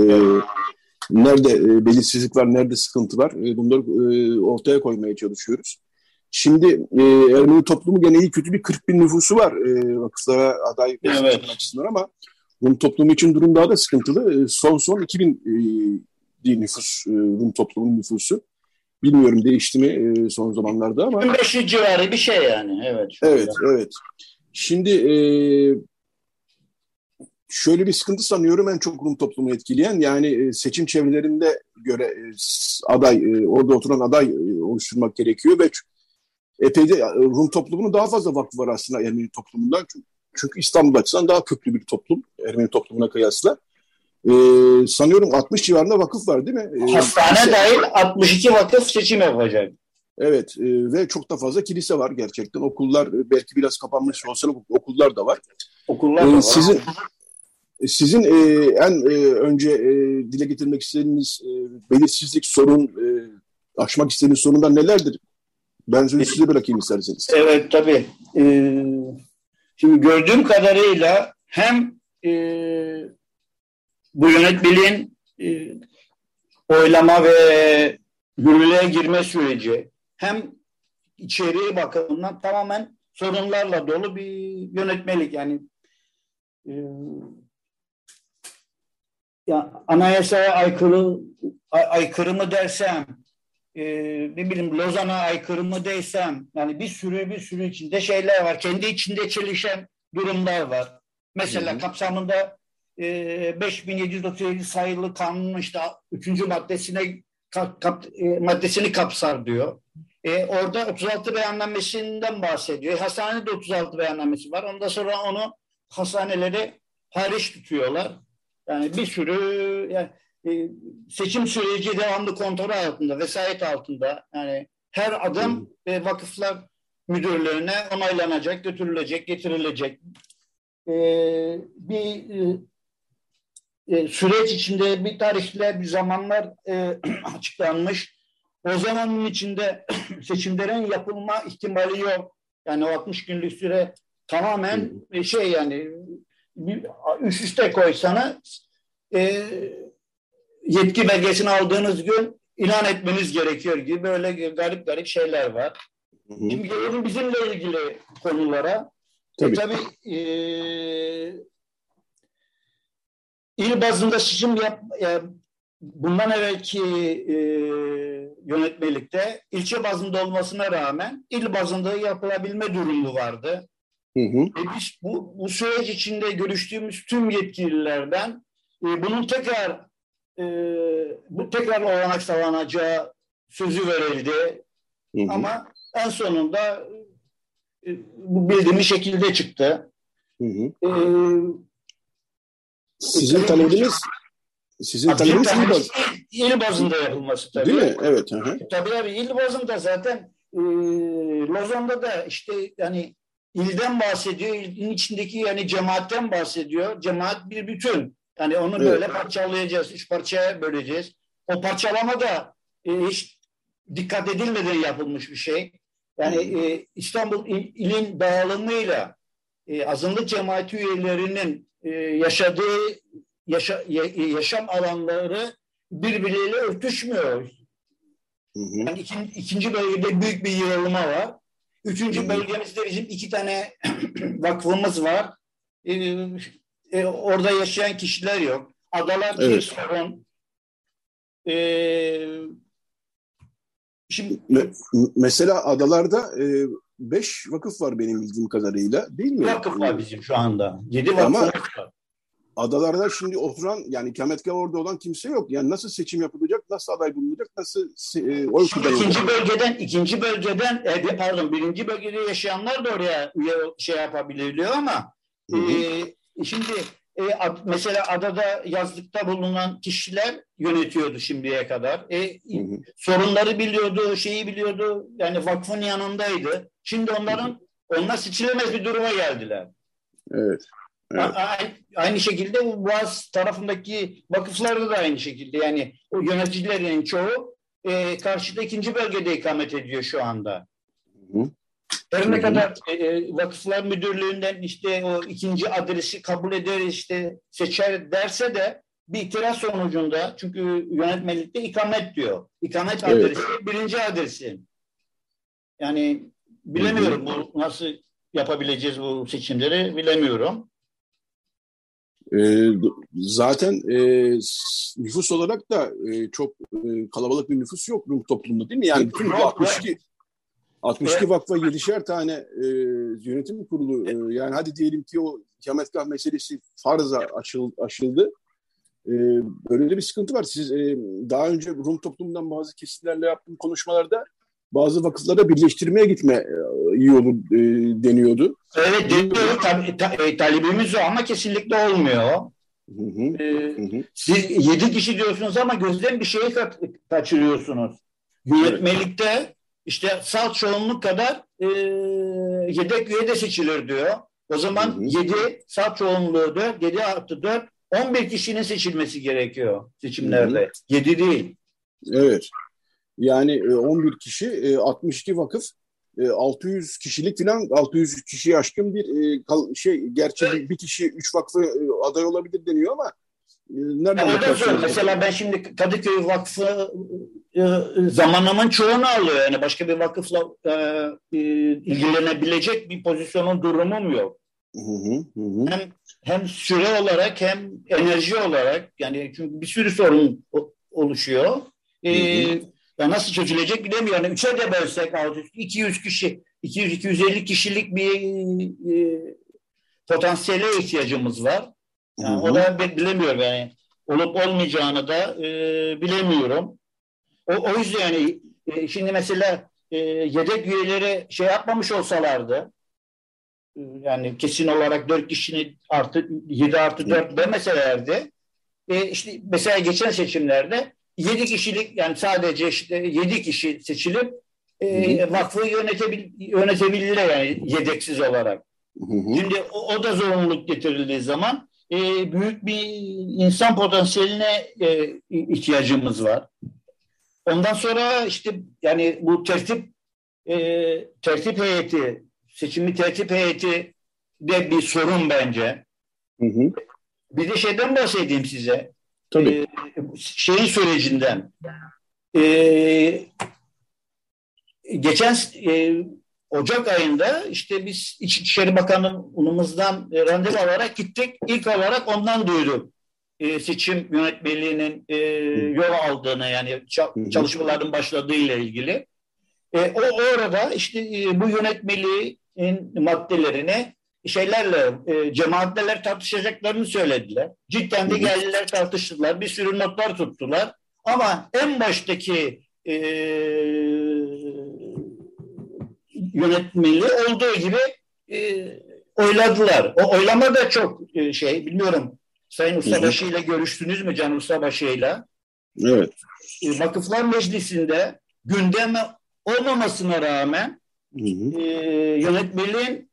nerede e, belirsizlik var, nerede sıkıntı var e, bunları e, ortaya koymaya çalışıyoruz. Şimdi e, Ermeni toplumu gene iyi kötü bir 40 bin nüfusu var e, vakıflara aday evet. açısından ama Rum toplumu için durum daha da sıkıntılı. E, son son 2000 e, nüfus, e, Rum toplumunun nüfusu. Bilmiyorum değişti mi e, son zamanlarda ama. 2500 civarı bir şey yani. Evet. Evet, evet. Şimdi e, şöyle bir sıkıntı sanıyorum en çok Rum toplumu etkileyen yani e, seçim çevrelerinde göre e, aday e, orada oturan aday oluşturmak gerekiyor ve epey de Rum toplumunun daha fazla vakfı var aslında Ermeni toplumundan çünkü, çünkü İstanbul açısından daha köklü bir toplum Ermeni toplumuna kıyasla. Ee, sanıyorum 60 civarında vakıf var değil mi? Ee, Hastane kilise... dahil 62 vakıf seçim yapacak. Evet e, ve çok da fazla kilise var gerçekten. Okullar belki biraz kapanmış olsa okullar da var. Okullar da ee, var. Sizin, sizin e, en e, önce e, dile getirmek istediğiniz e, belirsizlik, sorun, e, aşmak istediğiniz sorunlar nelerdir? Ben sözü size bırakayım isterseniz. Evet tabii. Ee, şimdi gördüğüm kadarıyla hem e, bu yönetmeliğin e, oylama ve yürürlüğe girme süreci hem içeriği bakımından tamamen sorunlarla dolu bir yönetmelik. Yani e, ya anayasaya aykırı aykırı mı dersem e, ne bileyim Lozan'a aykırı mı desem yani bir sürü bir sürü içinde şeyler var. Kendi içinde çelişen durumlar var. Mesela hı hı. kapsamında e, 5737 sayılı kanunun işte 3. maddesine kap, kap, e, maddesini kapsar diyor. E, orada 36 beyannamesinden bahsediyor. Hastanede 36 beyannamesi var. Ondan sonra onu hastaneleri hariç tutuyorlar. Yani bir sürü yani, seçim süreci devamlı kontrol altında, vesayet altında. Yani her adım e, vakıflar müdürlüğüne onaylanacak, götürülecek, getirilecek. E, bir e, e, süreç içinde bir tarihler, bir zamanlar e, açıklanmış. O zamanın içinde seçimlerin yapılma ihtimali yok. Yani o 60 günlük süre tamamen e, şey yani üst üste koysanız e, yetki belgesini aldığınız gün ilan etmeniz gerekiyor gibi böyle garip garip şeyler var. Şimdi gelelim bizimle ilgili konulara. Tabii. E, tabii e, il bazında seçim yap, e, bundan evvelki e, yönetmelikte ilçe bazında olmasına rağmen il bazında yapılabilme durumu vardı. Hı hı. E biz bu, bu süreç içinde görüştüğümüz tüm yetkililerden e, bunun tekrar e, bu tekrar olanak sağlanacağı sözü verildi. Hı hı. Ama en sonunda e, bu bildiğimiz şekilde çıktı. Hı hı. E, sizin talebiniz sizin talebiniz il, baz... il bazında yapılması tabii. Değil mi? Evet. Hı hı. Tabii tabii il bazında zaten e, Lozan'da da işte yani ilden bahsediyor. İlin içindeki yani cemaatten bahsediyor. Cemaat bir bütün. Yani onu evet. böyle parçalayacağız. Üç parçaya böleceğiz. O parçalama da e, hiç dikkat edilmeden yapılmış bir şey. Yani e, İstanbul il, ilin dağılımıyla e, azınlık cemaati üyelerinin e, yaşadığı yaşa, yaşam alanları birbiriyle örtüşmüyor. Hı hı. Yani ikinci, ikinci bölgede büyük bir yığılma var. Üçüncü hı hı. bölgemizde bizim iki tane vakfımız var. Ee, e, orada yaşayan kişiler yok. Adalar evet. sorun. Ee, şimdi mesela adalarda e, beş vakıf var benim bildiğim kadarıyla değil mi? Vakıf var bizim şu anda. Yedi vakıf Ama, var adalarda şimdi oturan yani ikametgah orada olan kimse yok. Yani nasıl seçim yapılacak, nasıl aday bulunacak, nasıl e, oy kullanılacak? İkinci bölgeden, ikinci bölgeden, e, pardon birinci bölgede yaşayanlar da oraya üye şey yapabiliyor ama E, şimdi e, mesela adada yazlıkta bulunan kişiler yönetiyordu şimdiye kadar. E, hı hı. Sorunları biliyordu, şeyi biliyordu. Yani vakfın yanındaydı. Şimdi onların hı hı. onlar seçilemez bir duruma geldiler. Evet. Evet. Aynı şekilde bu Boğaz tarafındaki vakıflarda da aynı şekilde. Yani o yöneticilerin çoğu e, karşıda ikinci bölgede ikamet ediyor şu anda. Hı. Her ne kadar e, e, vakıflar müdürlüğünden işte o ikinci adresi kabul eder işte seçer derse de bir itiraz sonucunda çünkü yönetmelikte ikamet diyor. İkamet evet. adresi birinci adresi. Yani bilemiyorum bu nasıl yapabileceğiz bu seçimleri bilemiyorum. E, zaten e, nüfus olarak da e, çok e, kalabalık bir nüfus yok Rum toplumunda değil mi? Yani bütün 62 62 evet. vakfa 7'şer tane e, yönetim kurulu e, yani hadi diyelim ki o ikametgah meselesi farza açıl, aşıldı. E, böyle de bir sıkıntı var. Siz e, daha önce Rum toplumundan bazı kesimlerle yaptığım konuşmalarda bazı vakıflara birleştirmeye gitme e, iyi olur e, deniyordu. Evet deniyor. Tabii, ta, e, talebimiz o ama kesinlikle olmuyor. Hı hı, ee, hı. Siz yedi kişi diyorsunuz ama gözden bir şeyi ka kaçırıyorsunuz. Yönetmelikte işte salt çoğunluk kadar e, yedek üye de seçilir diyor. O zaman hı hı. yedi salt çoğunluğu dört, yedi artı dört, on bir kişinin seçilmesi gerekiyor seçimlerde. Hı hı. Yedi değil. Evet. Yani 11 e, kişi, 62 e, vakıf, 600 e, kişilik falan 600 kişiyi aşkın bir şey gerçi evet. bir kişi 3 vakfı aday olabilir deniyor ama nereden yani Mesela ben şimdi Kadıköy Vakfı zamanımın çoğunu alıyor. Yani başka bir vakıfla ilgilenebilecek bir pozisyonun durumum yok. Hı hı, hı. Hem hem süre olarak hem enerji olarak yani çünkü bir sürü sorun oluşuyor. Hı hı. Ya nasıl çözülecek bilemiyorum. Yani üçe de bölsek 200 kişi, 200-250 kişilik bir e, potansiyele ihtiyacımız var. Yani o da bilemiyorum yani. Olup olmayacağını da e, bilemiyorum. o, o yüzden yani e, şimdi mesela e, yedek üyeleri şey yapmamış olsalardı e, yani kesin olarak dört kişinin artı yedi artı dört demeselerdi e, işte mesela geçen seçimlerde yedi kişilik yani sadece işte yedi kişi seçilip e, vakfı yönetebil, yönetebilirler yani yedeksiz olarak. Hı hı. Şimdi o, o da zorunluluk getirildiği zaman e, büyük bir insan potansiyeline e, ihtiyacımız var. Ondan sonra işte yani bu tertip e, tertip heyeti, seçimi tertip heyeti de bir sorun bence. Hı hı. Bir de şeyden bahsedeyim size. Tabii. E, şeyin sürecinden. E, geçen e, Ocak ayında işte biz İçişleri Bakanlığımızdan e, randevu alarak gittik. İlk olarak ondan duyduk. E, seçim yönetmeliğinin e, yol aldığını yani çalışmaların başladığı ile ilgili. E, o orada işte e, bu yönetmeliğin maddelerini şeylerle e, cemaatlerle tartışacaklarını söylediler. Cidden de geldiler tartıştılar. Bir sürü notlar tuttular. Ama en baştaki e, yönetmeli olduğu gibi e, oyladılar. O oylama da çok e, şey bilmiyorum. Sayın Ustabaşı ile görüştünüz mü Can Ustabaşı ile? Evet. E, Vakıflar Meclisi'nde gündeme olmamasına rağmen hı hı. E, yönetmeliğin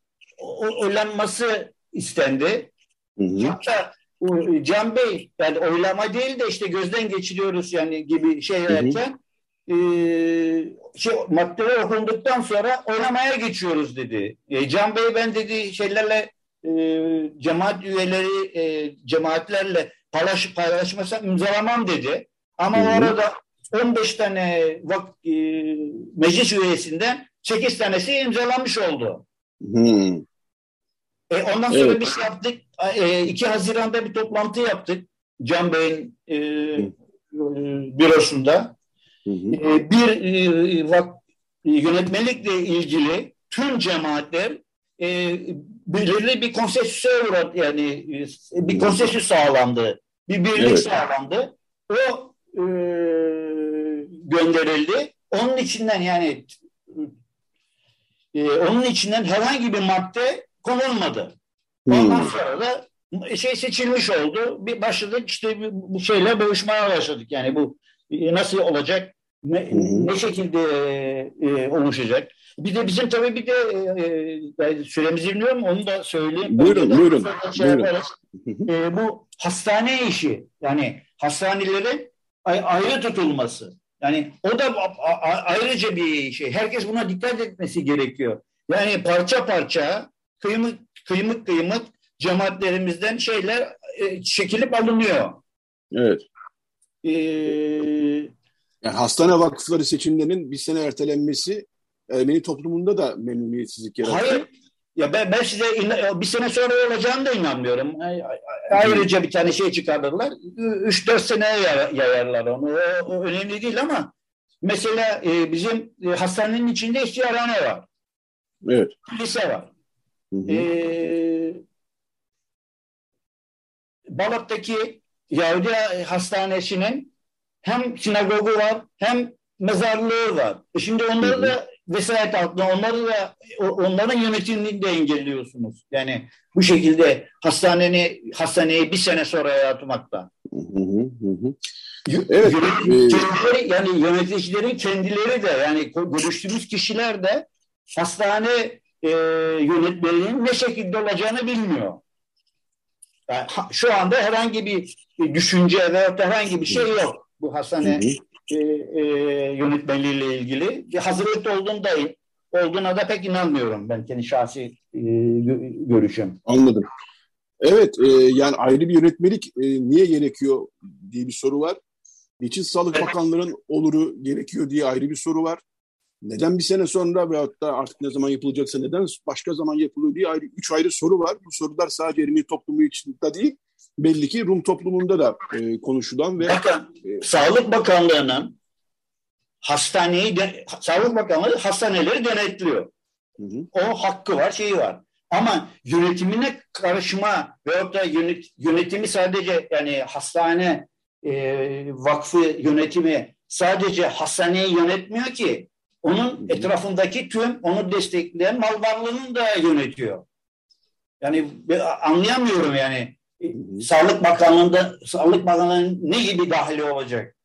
oylanması istendi. Hı hı. Hatta Can Bey yani oylama değil de işte gözden geçiriyoruz yani gibi şey derken e, şey, maddeler okunduktan sonra oylamaya geçiyoruz dedi. E, Can Bey ben dedi şeylerle e, cemaat üyeleri e, cemaatlerle paylaş, paylaşmasam imzalamam dedi. Ama Hı-hı. orada 15 tane vak, e, meclis üyesinden 8 tanesi imzalamış oldu. Hmm. E, ondan sonra evet. biz yaptık. E, 2 Haziran'da bir toplantı yaptık. Can Bey'in e, bürosunda. Hı hı. E, bir e, vak, yönetmelikle ilgili tüm cemaatler e, belirli bir konsensüse uğradı. Yani e, bir konsensüs sağlandı. Bir birlik evet. sağlandı. O e, gönderildi. Onun içinden yani e, onun içinden herhangi bir madde konulmadı. Ondan hmm. sonra da şey seçilmiş oldu. Bir başladık işte bu şeyle boğuşmaya başladık. Yani bu nasıl olacak? Ne, ne şekilde e, oluşacak? Bir de bizim tabii bir de e, e süremiz bilmiyorum onu da söyleyeyim. Buyurun, buyurun. Şey buyurun. E, bu hastane işi yani hastanelerin ayrı tutulması. Yani o da ayrıca bir şey. Herkes buna dikkat etmesi gerekiyor. Yani parça parça kıymık kıymık kıymık cemaatlerimizden şeyler e, çekilip alınıyor. Evet. Ee, yani hastane vakıfları seçimlerinin bir sene ertelenmesi Ermeni toplumunda da memnuniyetsizlik yarattı. Hayır. Ya ben, ben size bir sene sonra olacağını da inanmıyorum. Ayrıca bir tane şey çıkarırlar. 3-4 seneye yayarlar onu. O, o önemli değil ama mesela e, bizim e, hastanenin içinde istiharhane var. Evet. Lise var. Hı hı. E, Balat'taki Yahudi Hastanesi'nin hem sinagogu var hem mezarlığı var. E şimdi onları da vesayet altında onları da onların yönetimini de engelliyorsunuz. Yani bu şekilde hastaneni hastaneyi bir sene sonra yaratmakta. Evet. Kendileri, yani yöneticilerin kendileri de yani görüştüğümüz kişiler de hastane e, yönetmeliğinin ne şekilde olacağını bilmiyor. Yani, şu anda herhangi bir düşünce veya herhangi bir şey yok bu hastane e, e, yönetmeliğiyle ilgili. Bir hazırlıkta olduğunda olduğuna da pek inanmıyorum ben kendi şahsi e, görüşüm. Anladım. Evet, e, yani ayrı bir yönetmelik e, niye gerekiyor diye bir soru var. Niçin Sağlık evet. Bakanlığı'nın oluru gerekiyor diye ayrı bir soru var. Neden bir sene sonra veyahut da artık ne zaman yapılacaksa neden başka zaman yapılıyor diye ayrı, üç ayrı soru var. Bu sorular sadece Ermeni toplumu içinde değil, belli ki Rum toplumunda da e, konuşulan ve... Bakın, e, Sağlık Bakanlığı'nın hastaneyi, de, Sağlık Bakanlığı hastaneleri denetliyor. Hı hı. O hakkı var, şeyi var. Ama yönetimine karışma veyahut da yönet, yönetimi sadece yani hastane e, vakfı yönetimi sadece hastaneyi yönetmiyor ki. Onun etrafındaki tüm onu destekleyen mal varlığını da yönetiyor. Yani anlayamıyorum yani. Sağlık Bakanlığı'nda Sağlık Bakanlığı'nın ne gibi dahili olacak?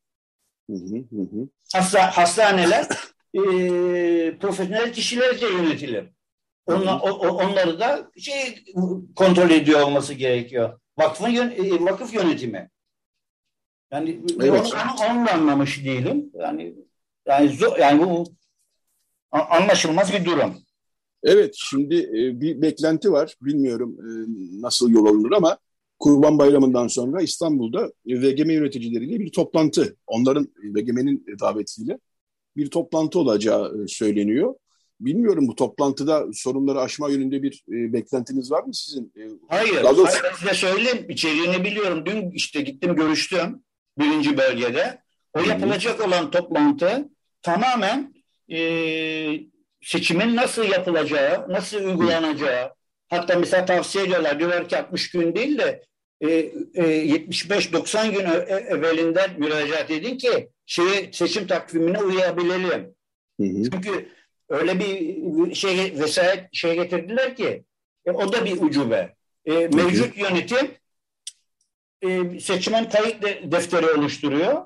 Hasta, hastaneler e, profesyonel kişilerce yönetilir. Onlar, o, onları da şey kontrol ediyor olması gerekiyor. Vakfın yön, e, vakıf yönetimi. Yani evet. onu, onu, onu anlamış değilim. Yani yani zor, yani bu anlaşılmaz bir durum. Evet, şimdi e, bir beklenti var. Bilmiyorum e, nasıl yol alınır ama Kurban Bayramı'ndan sonra İstanbul'da VGM yöneticileriyle bir toplantı, onların VGM'nin davetiyle bir toplantı olacağı e, söyleniyor. Bilmiyorum bu toplantıda sorunları aşma yönünde bir e, beklentiniz var mı sizin? E, hayır, doğrusu... hayır size söyleyeyim. İçeriğini biliyorum. Dün işte gittim görüştüm birinci bölgede. O yapılacak olan toplantı tamamen e, seçimin nasıl yapılacağı, nasıl uygulanacağı, hatta mesela tavsiye ediyorlar, diyorlar ki 60 gün değil de e, e, 75-90 gün evvelinden müracaat edin ki şeyi, seçim takvimine uyabilelim. Hı hı. Çünkü öyle bir şey vesayet şey getirdiler ki e, o da bir ucube. E, mevcut yönetim e, seçmen kayıt de, defteri oluşturuyor.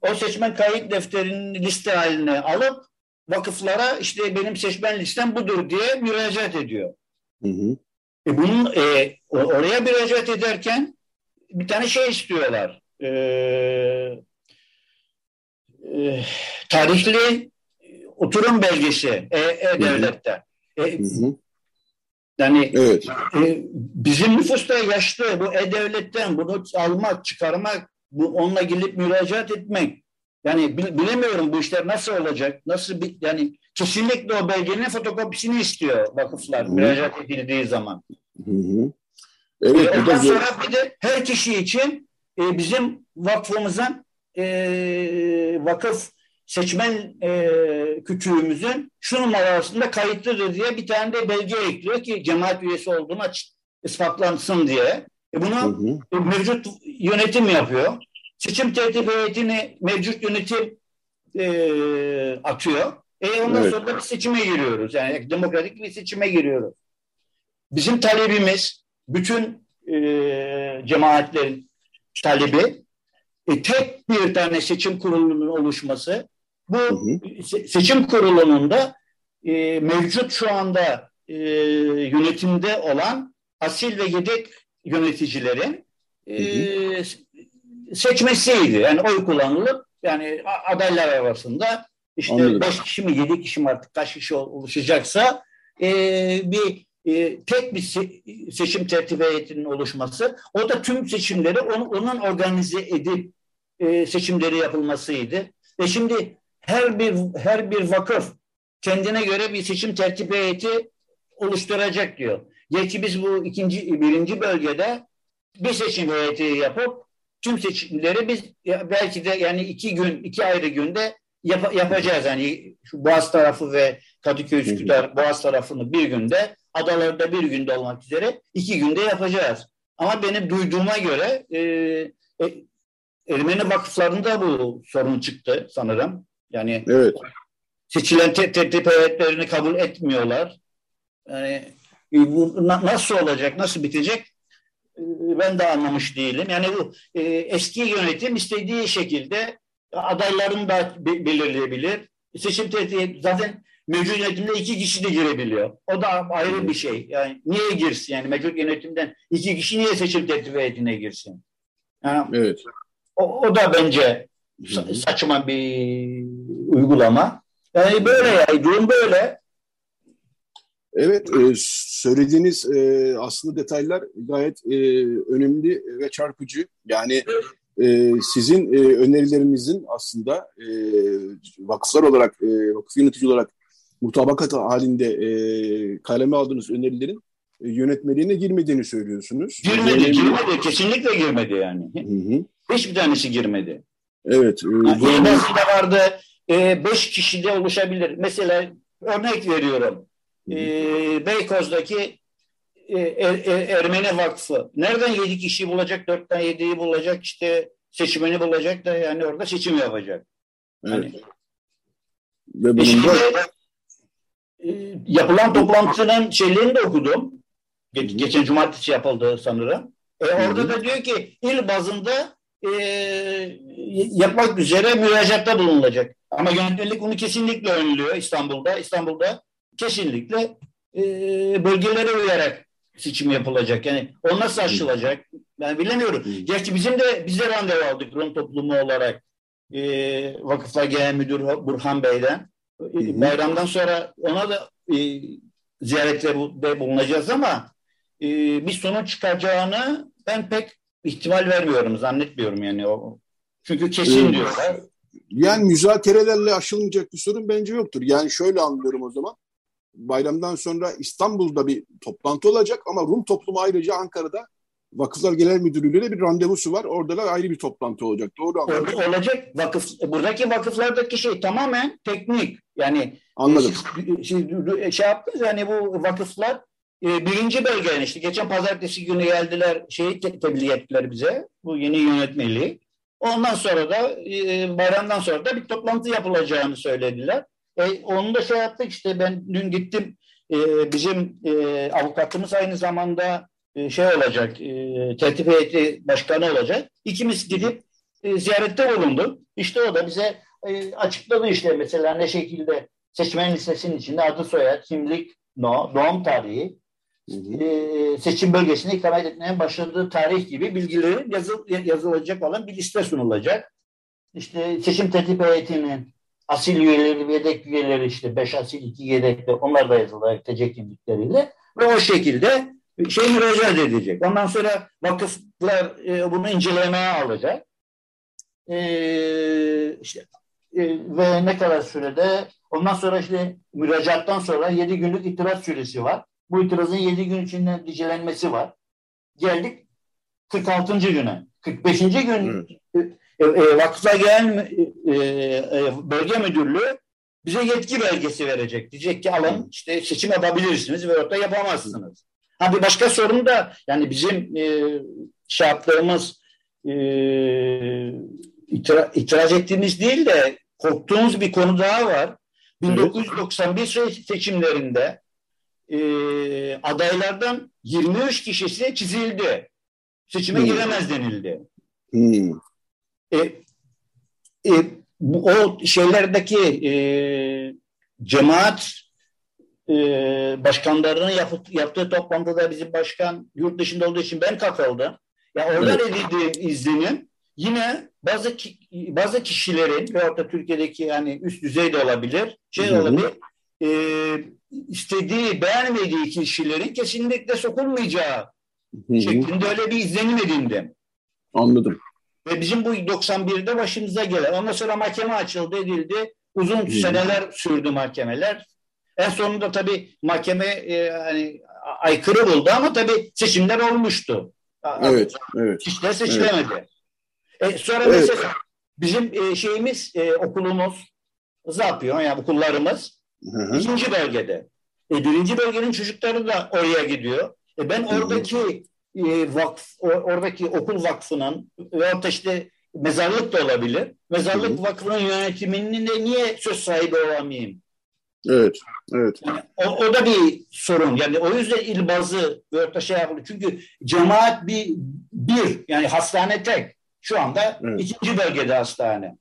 O seçmen kayıt defterinin liste haline alıp vakıflara işte benim seçmen listem budur diye müracaat ediyor. Hı hı. E bunun e, oraya müracaat ederken bir tane şey istiyorlar. E, e, tarihli oturum belgesi E-Devlet'te. E, e, yani evet. e, bizim nüfusta yaşlı bu E-Devlet'ten bunu almak, çıkarmak, bu onunla gelip müracaat etmek. Yani bilemiyorum bu işler nasıl olacak, nasıl bir, yani kesinlikle o belgenin fotokopisini istiyor vakıflar Hı-hı. müracaat edildiği zaman. Hı-hı. Evet, e, ondan sonra bir de her kişi için e, bizim vakfımızın e, vakıf seçmen e, kütüğümüzün şu numara arasında kayıtlıdır diye bir tane de belge ekliyor ki cemaat üyesi olduğunu açık, ispaklansın diye. E bunu hı hı. mevcut yönetim yapıyor. Seçim tertip heyetini mevcut yönetim e, atıyor. E ondan evet. sonra da bir seçime giriyoruz. Yani demokratik bir seçime giriyoruz. Bizim talebimiz bütün e, cemaatlerin talebi e, tek bir tane seçim kurulunun oluşması. Bu hı hı. seçim kurulunun da e, mevcut şu anda e, yönetimde olan asil ve yedek yöneticilerin e, hı hı. Seçmesiydi. Yani oy kullanılıp yani adaylar arasında işte Anladım. beş kişi mi yedi kişi mi artık kaç kişi oluşacaksa e, bir e, tek bir se seçim tertip heyetinin oluşması. O da tüm seçimleri on, onun organize edip e, seçimleri yapılmasıydı. Ve şimdi her bir her bir vakıf kendine göre bir seçim tertip heyeti oluşturacak diyor. Gerçi biz bu ikinci birinci bölgede bir seçim heyeti yapıp tüm seçimleri biz belki de yani iki gün iki ayrı günde yap, yapacağız. Yani şu Boğaz tarafı ve Kadıköy Üsküdar Boğaz tarafını bir günde adalarda bir günde olmak üzere iki günde yapacağız. Ama benim duyduğuma göre e, e, Ermeni vakıflarında bu sorun çıktı sanırım. Yani evet. seçilen tertip heyetlerini kabul etmiyorlar. Yani e, bu nasıl olacak, nasıl bitecek ben de anlamış değilim. Yani bu e, eski yönetim istediği şekilde adaylarını da belirleyebilir. Seçim tertibi zaten mevcut yönetimde iki kişi de girebiliyor. O da ayrı bir şey. Yani niye girsin? Yani mevcut yönetimden iki kişi niye seçim tertip heyetine girsin? Yani evet. O, o da bence saçma bir uygulama. Yani böyle yani durum böyle. Evet, e, söylediğiniz e, aslında detaylar gayet e, önemli ve çarpıcı. Yani e, sizin e, önerilerinizin aslında e, vakıflar olarak, e, vakıf yönetici olarak mutabakat halinde e, kaleme aldığınız önerilerin e, yönetmeliğine girmediğini söylüyorsunuz. Girmedi, yani, girmedi. Kesinlikle girmedi yani. Hı hı. Hiçbir tanesi girmedi. Evet. E, yani bu... vardı. E, beş kişide oluşabilir. Mesela örnek veriyorum. E, Beykoz'daki e, er, er, Ermeni Vakfı. Nereden yedi kişiyi bulacak? Dörtten yediyi bulacak. işte seçimini bulacak da yani orada seçim yapacak. Evet. Hani, Ve bunun da... E, yapılan toplantının şeylerini de okudum. Ge- geçen cumartesi yapıldı sanırım. E, orada da diyor ki il bazında e, yapmak üzere müracaatta bulunulacak. Ama yönetmelik bunu kesinlikle önlüyor İstanbul'da. İstanbul'da kesinlikle e, bölgelere uyarak seçim yapılacak. Yani o nasıl aşılacak? Ben bilemiyorum. Gerçi bizim de bize randevu aldık Rum toplumu olarak e, Vakıflar Genel Müdürü Burhan Bey'den. E, bayramdan sonra ona da e, ziyarette bulunacağız ama e, bir sonuç çıkacağını ben pek ihtimal vermiyorum, zannetmiyorum yani o. Çünkü kesin evet. diyorlar. Yani müzakerelerle aşılmayacak bir sorun bence yoktur. Yani şöyle anlıyorum o zaman. Bayramdan sonra İstanbul'da bir toplantı olacak ama Rum toplumu ayrıca Ankara'da Vakıflar Genel Müdürlüğü'yle bir randevusu var. Orada da ayrı bir toplantı olacak. Doğru anladım. Olacak. Vakıf, buradaki vakıflardaki şey tamamen teknik. Yani Anladım. Siz, siz şey yaptınız yani bu vakıflar e, birinci bölgenin işte geçen pazartesi günü geldiler şeyi te tebliğ ettiler bize bu yeni yönetmeliği. Ondan sonra da e, bayramdan sonra da bir toplantı yapılacağını söylediler. E, onu da şey yaptık işte ben dün gittim e, bizim e, avukatımız aynı zamanda e, şey olacak e, tertip heyeti başkanı olacak. İkimiz gidip e, ziyarette bulundu. İşte o da bize e, açıkladı işte mesela ne şekilde seçmen listesinin içinde adı soyad, kimlik, no, doğum tarihi, e, seçim bölgesinde ikamet etmeye başladığı tarih gibi bilgilerin yazıl, yazılacak olan bir liste sunulacak. İşte seçim tertip heyetinin asil üyeleri ve yedek üyeleri işte beş asil iki yedekte onlar da yazılacak TC kimlikleriyle ve o şekilde şey müracaat edecek. Ondan sonra vakıflar e, bunu incelemeye alacak. E, işte, e, ve ne kadar sürede ondan sonra işte müracaattan sonra yedi günlük itiraz süresi var. Bu itirazın 7 gün içinde dicelenmesi var. Geldik 46. güne. 45. gün evet. E, e, Vakıflar Genel e, e, Bölge Müdürlüğü bize yetki belgesi verecek. Diyecek ki alın işte seçim yapabilirsiniz ve orada yapamazsınız. Ha bir başka sorun da yani bizim e, şey yaptığımız e, itira, itiraz ettiğimiz değil de korktuğumuz bir konu daha var. 1991 seçimlerinde e, adaylardan 23 kişisi çizildi. Seçime hmm. giremez denildi. Hmm. E, e, bu, o şeylerdeki e, cemaat e, başkanlarının yapıp, yaptığı toplantıda bizim başkan yurt dışında olduğu için ben katıldım. Ya oradan evet. edildiğim izlenim yine bazı ki, bazı kişilerin ve orta Türkiye'deki yani üst düzeyde olabilir, şey Hı-hı. olabilir. E, istediği, beğenmediği kişilerin kesinlikle sokulmayacağı Hı-hı. şeklinde öyle bir izlenim edindim. Anladım. Ve bizim bu 91'de başımıza gelen. Ondan sonra mahkeme açıldı, edildi. Uzun Hı-hı. seneler sürdü mahkemeler. En sonunda tabii mahkeme e, hani aykırı buldu ama tabii seçimler olmuştu. Evet, evet. Kişiler seçilemedi. Evet. E, sonra evet. mesela bizim e, şeyimiz, e, okulumuz, Zapyon yani okullarımız Hı hı. İkinci bölgede. E, birinci bölgenin çocukları da oraya gidiyor. E, ben oradaki e, vakf, oradaki okul vakfının ve orada işte mezarlık da olabilir. Mezarlık hı vakfının yönetiminin de niye söz sahibi olamayayım? Evet, evet. Yani o, o da bir sorun. Yani o yüzden il bazı ve orta şey yapılıyor. Çünkü cemaat bir, bir yani hastane tek. Şu anda evet. ikinci bölgede hastane.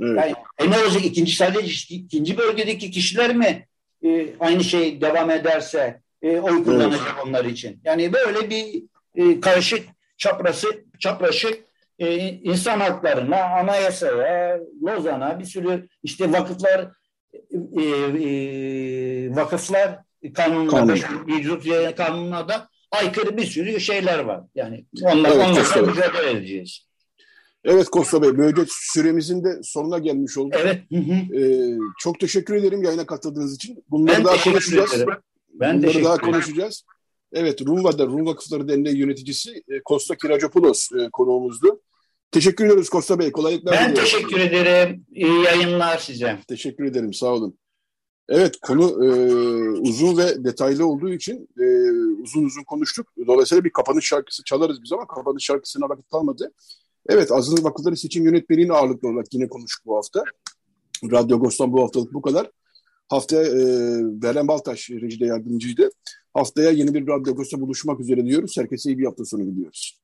Evet. Yani, e ne olacak ikinci sadece ikinci bölgedeki kişiler mi e, aynı şey devam ederse e, oy kullanacak evet. onlar için? Yani böyle bir e, karışık çaprası çapraşık e, insan haklarına, anayasaya, Lozan'a bir sürü işte vakıflar e, e, vakıflar kanununa Kanun. kanununa da aykırı bir sürü şeyler var. Yani onlar, evet, onlarla mücadele edeceğiz. Evet Kosta Bey, böylece süremizin de sonuna gelmiş olduk. Evet. Hı hı. Ee, çok teşekkür ederim yayına katıldığınız için. Bunları ben daha konuşacağız. Ederim. Ben Bunları daha konuşacağız. Evet, Rumva'da Rum Vakıfları Derneği yöneticisi Kosta Kiracopoulos e, konuğumuzdu. Teşekkür ediyoruz Kosta Bey. Kolaylıklar Ben diliyorum. teşekkür ederim. İyi yayınlar size. Teşekkür ederim. Sağ olun. Evet konu e, uzun ve detaylı olduğu için e, uzun uzun konuştuk. Dolayısıyla bir kapanış şarkısı çalarız biz ama kapanış şarkısına vakit kalmadı. Evet Azınlık Vakıfları Seçim Yönetmeliğini ağırlıklı olarak yine konuştuk bu hafta. Radyo Agos'tan bu haftalık bu kadar. Haftaya e, Beren Baltaş rejide yardımcıydı. Haftaya yeni bir Radyo Agos'ta buluşmak üzere diyoruz. Herkese iyi bir hafta sonu diliyoruz.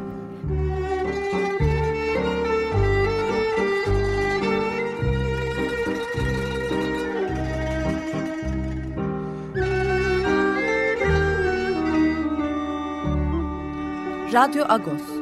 Radyo Agos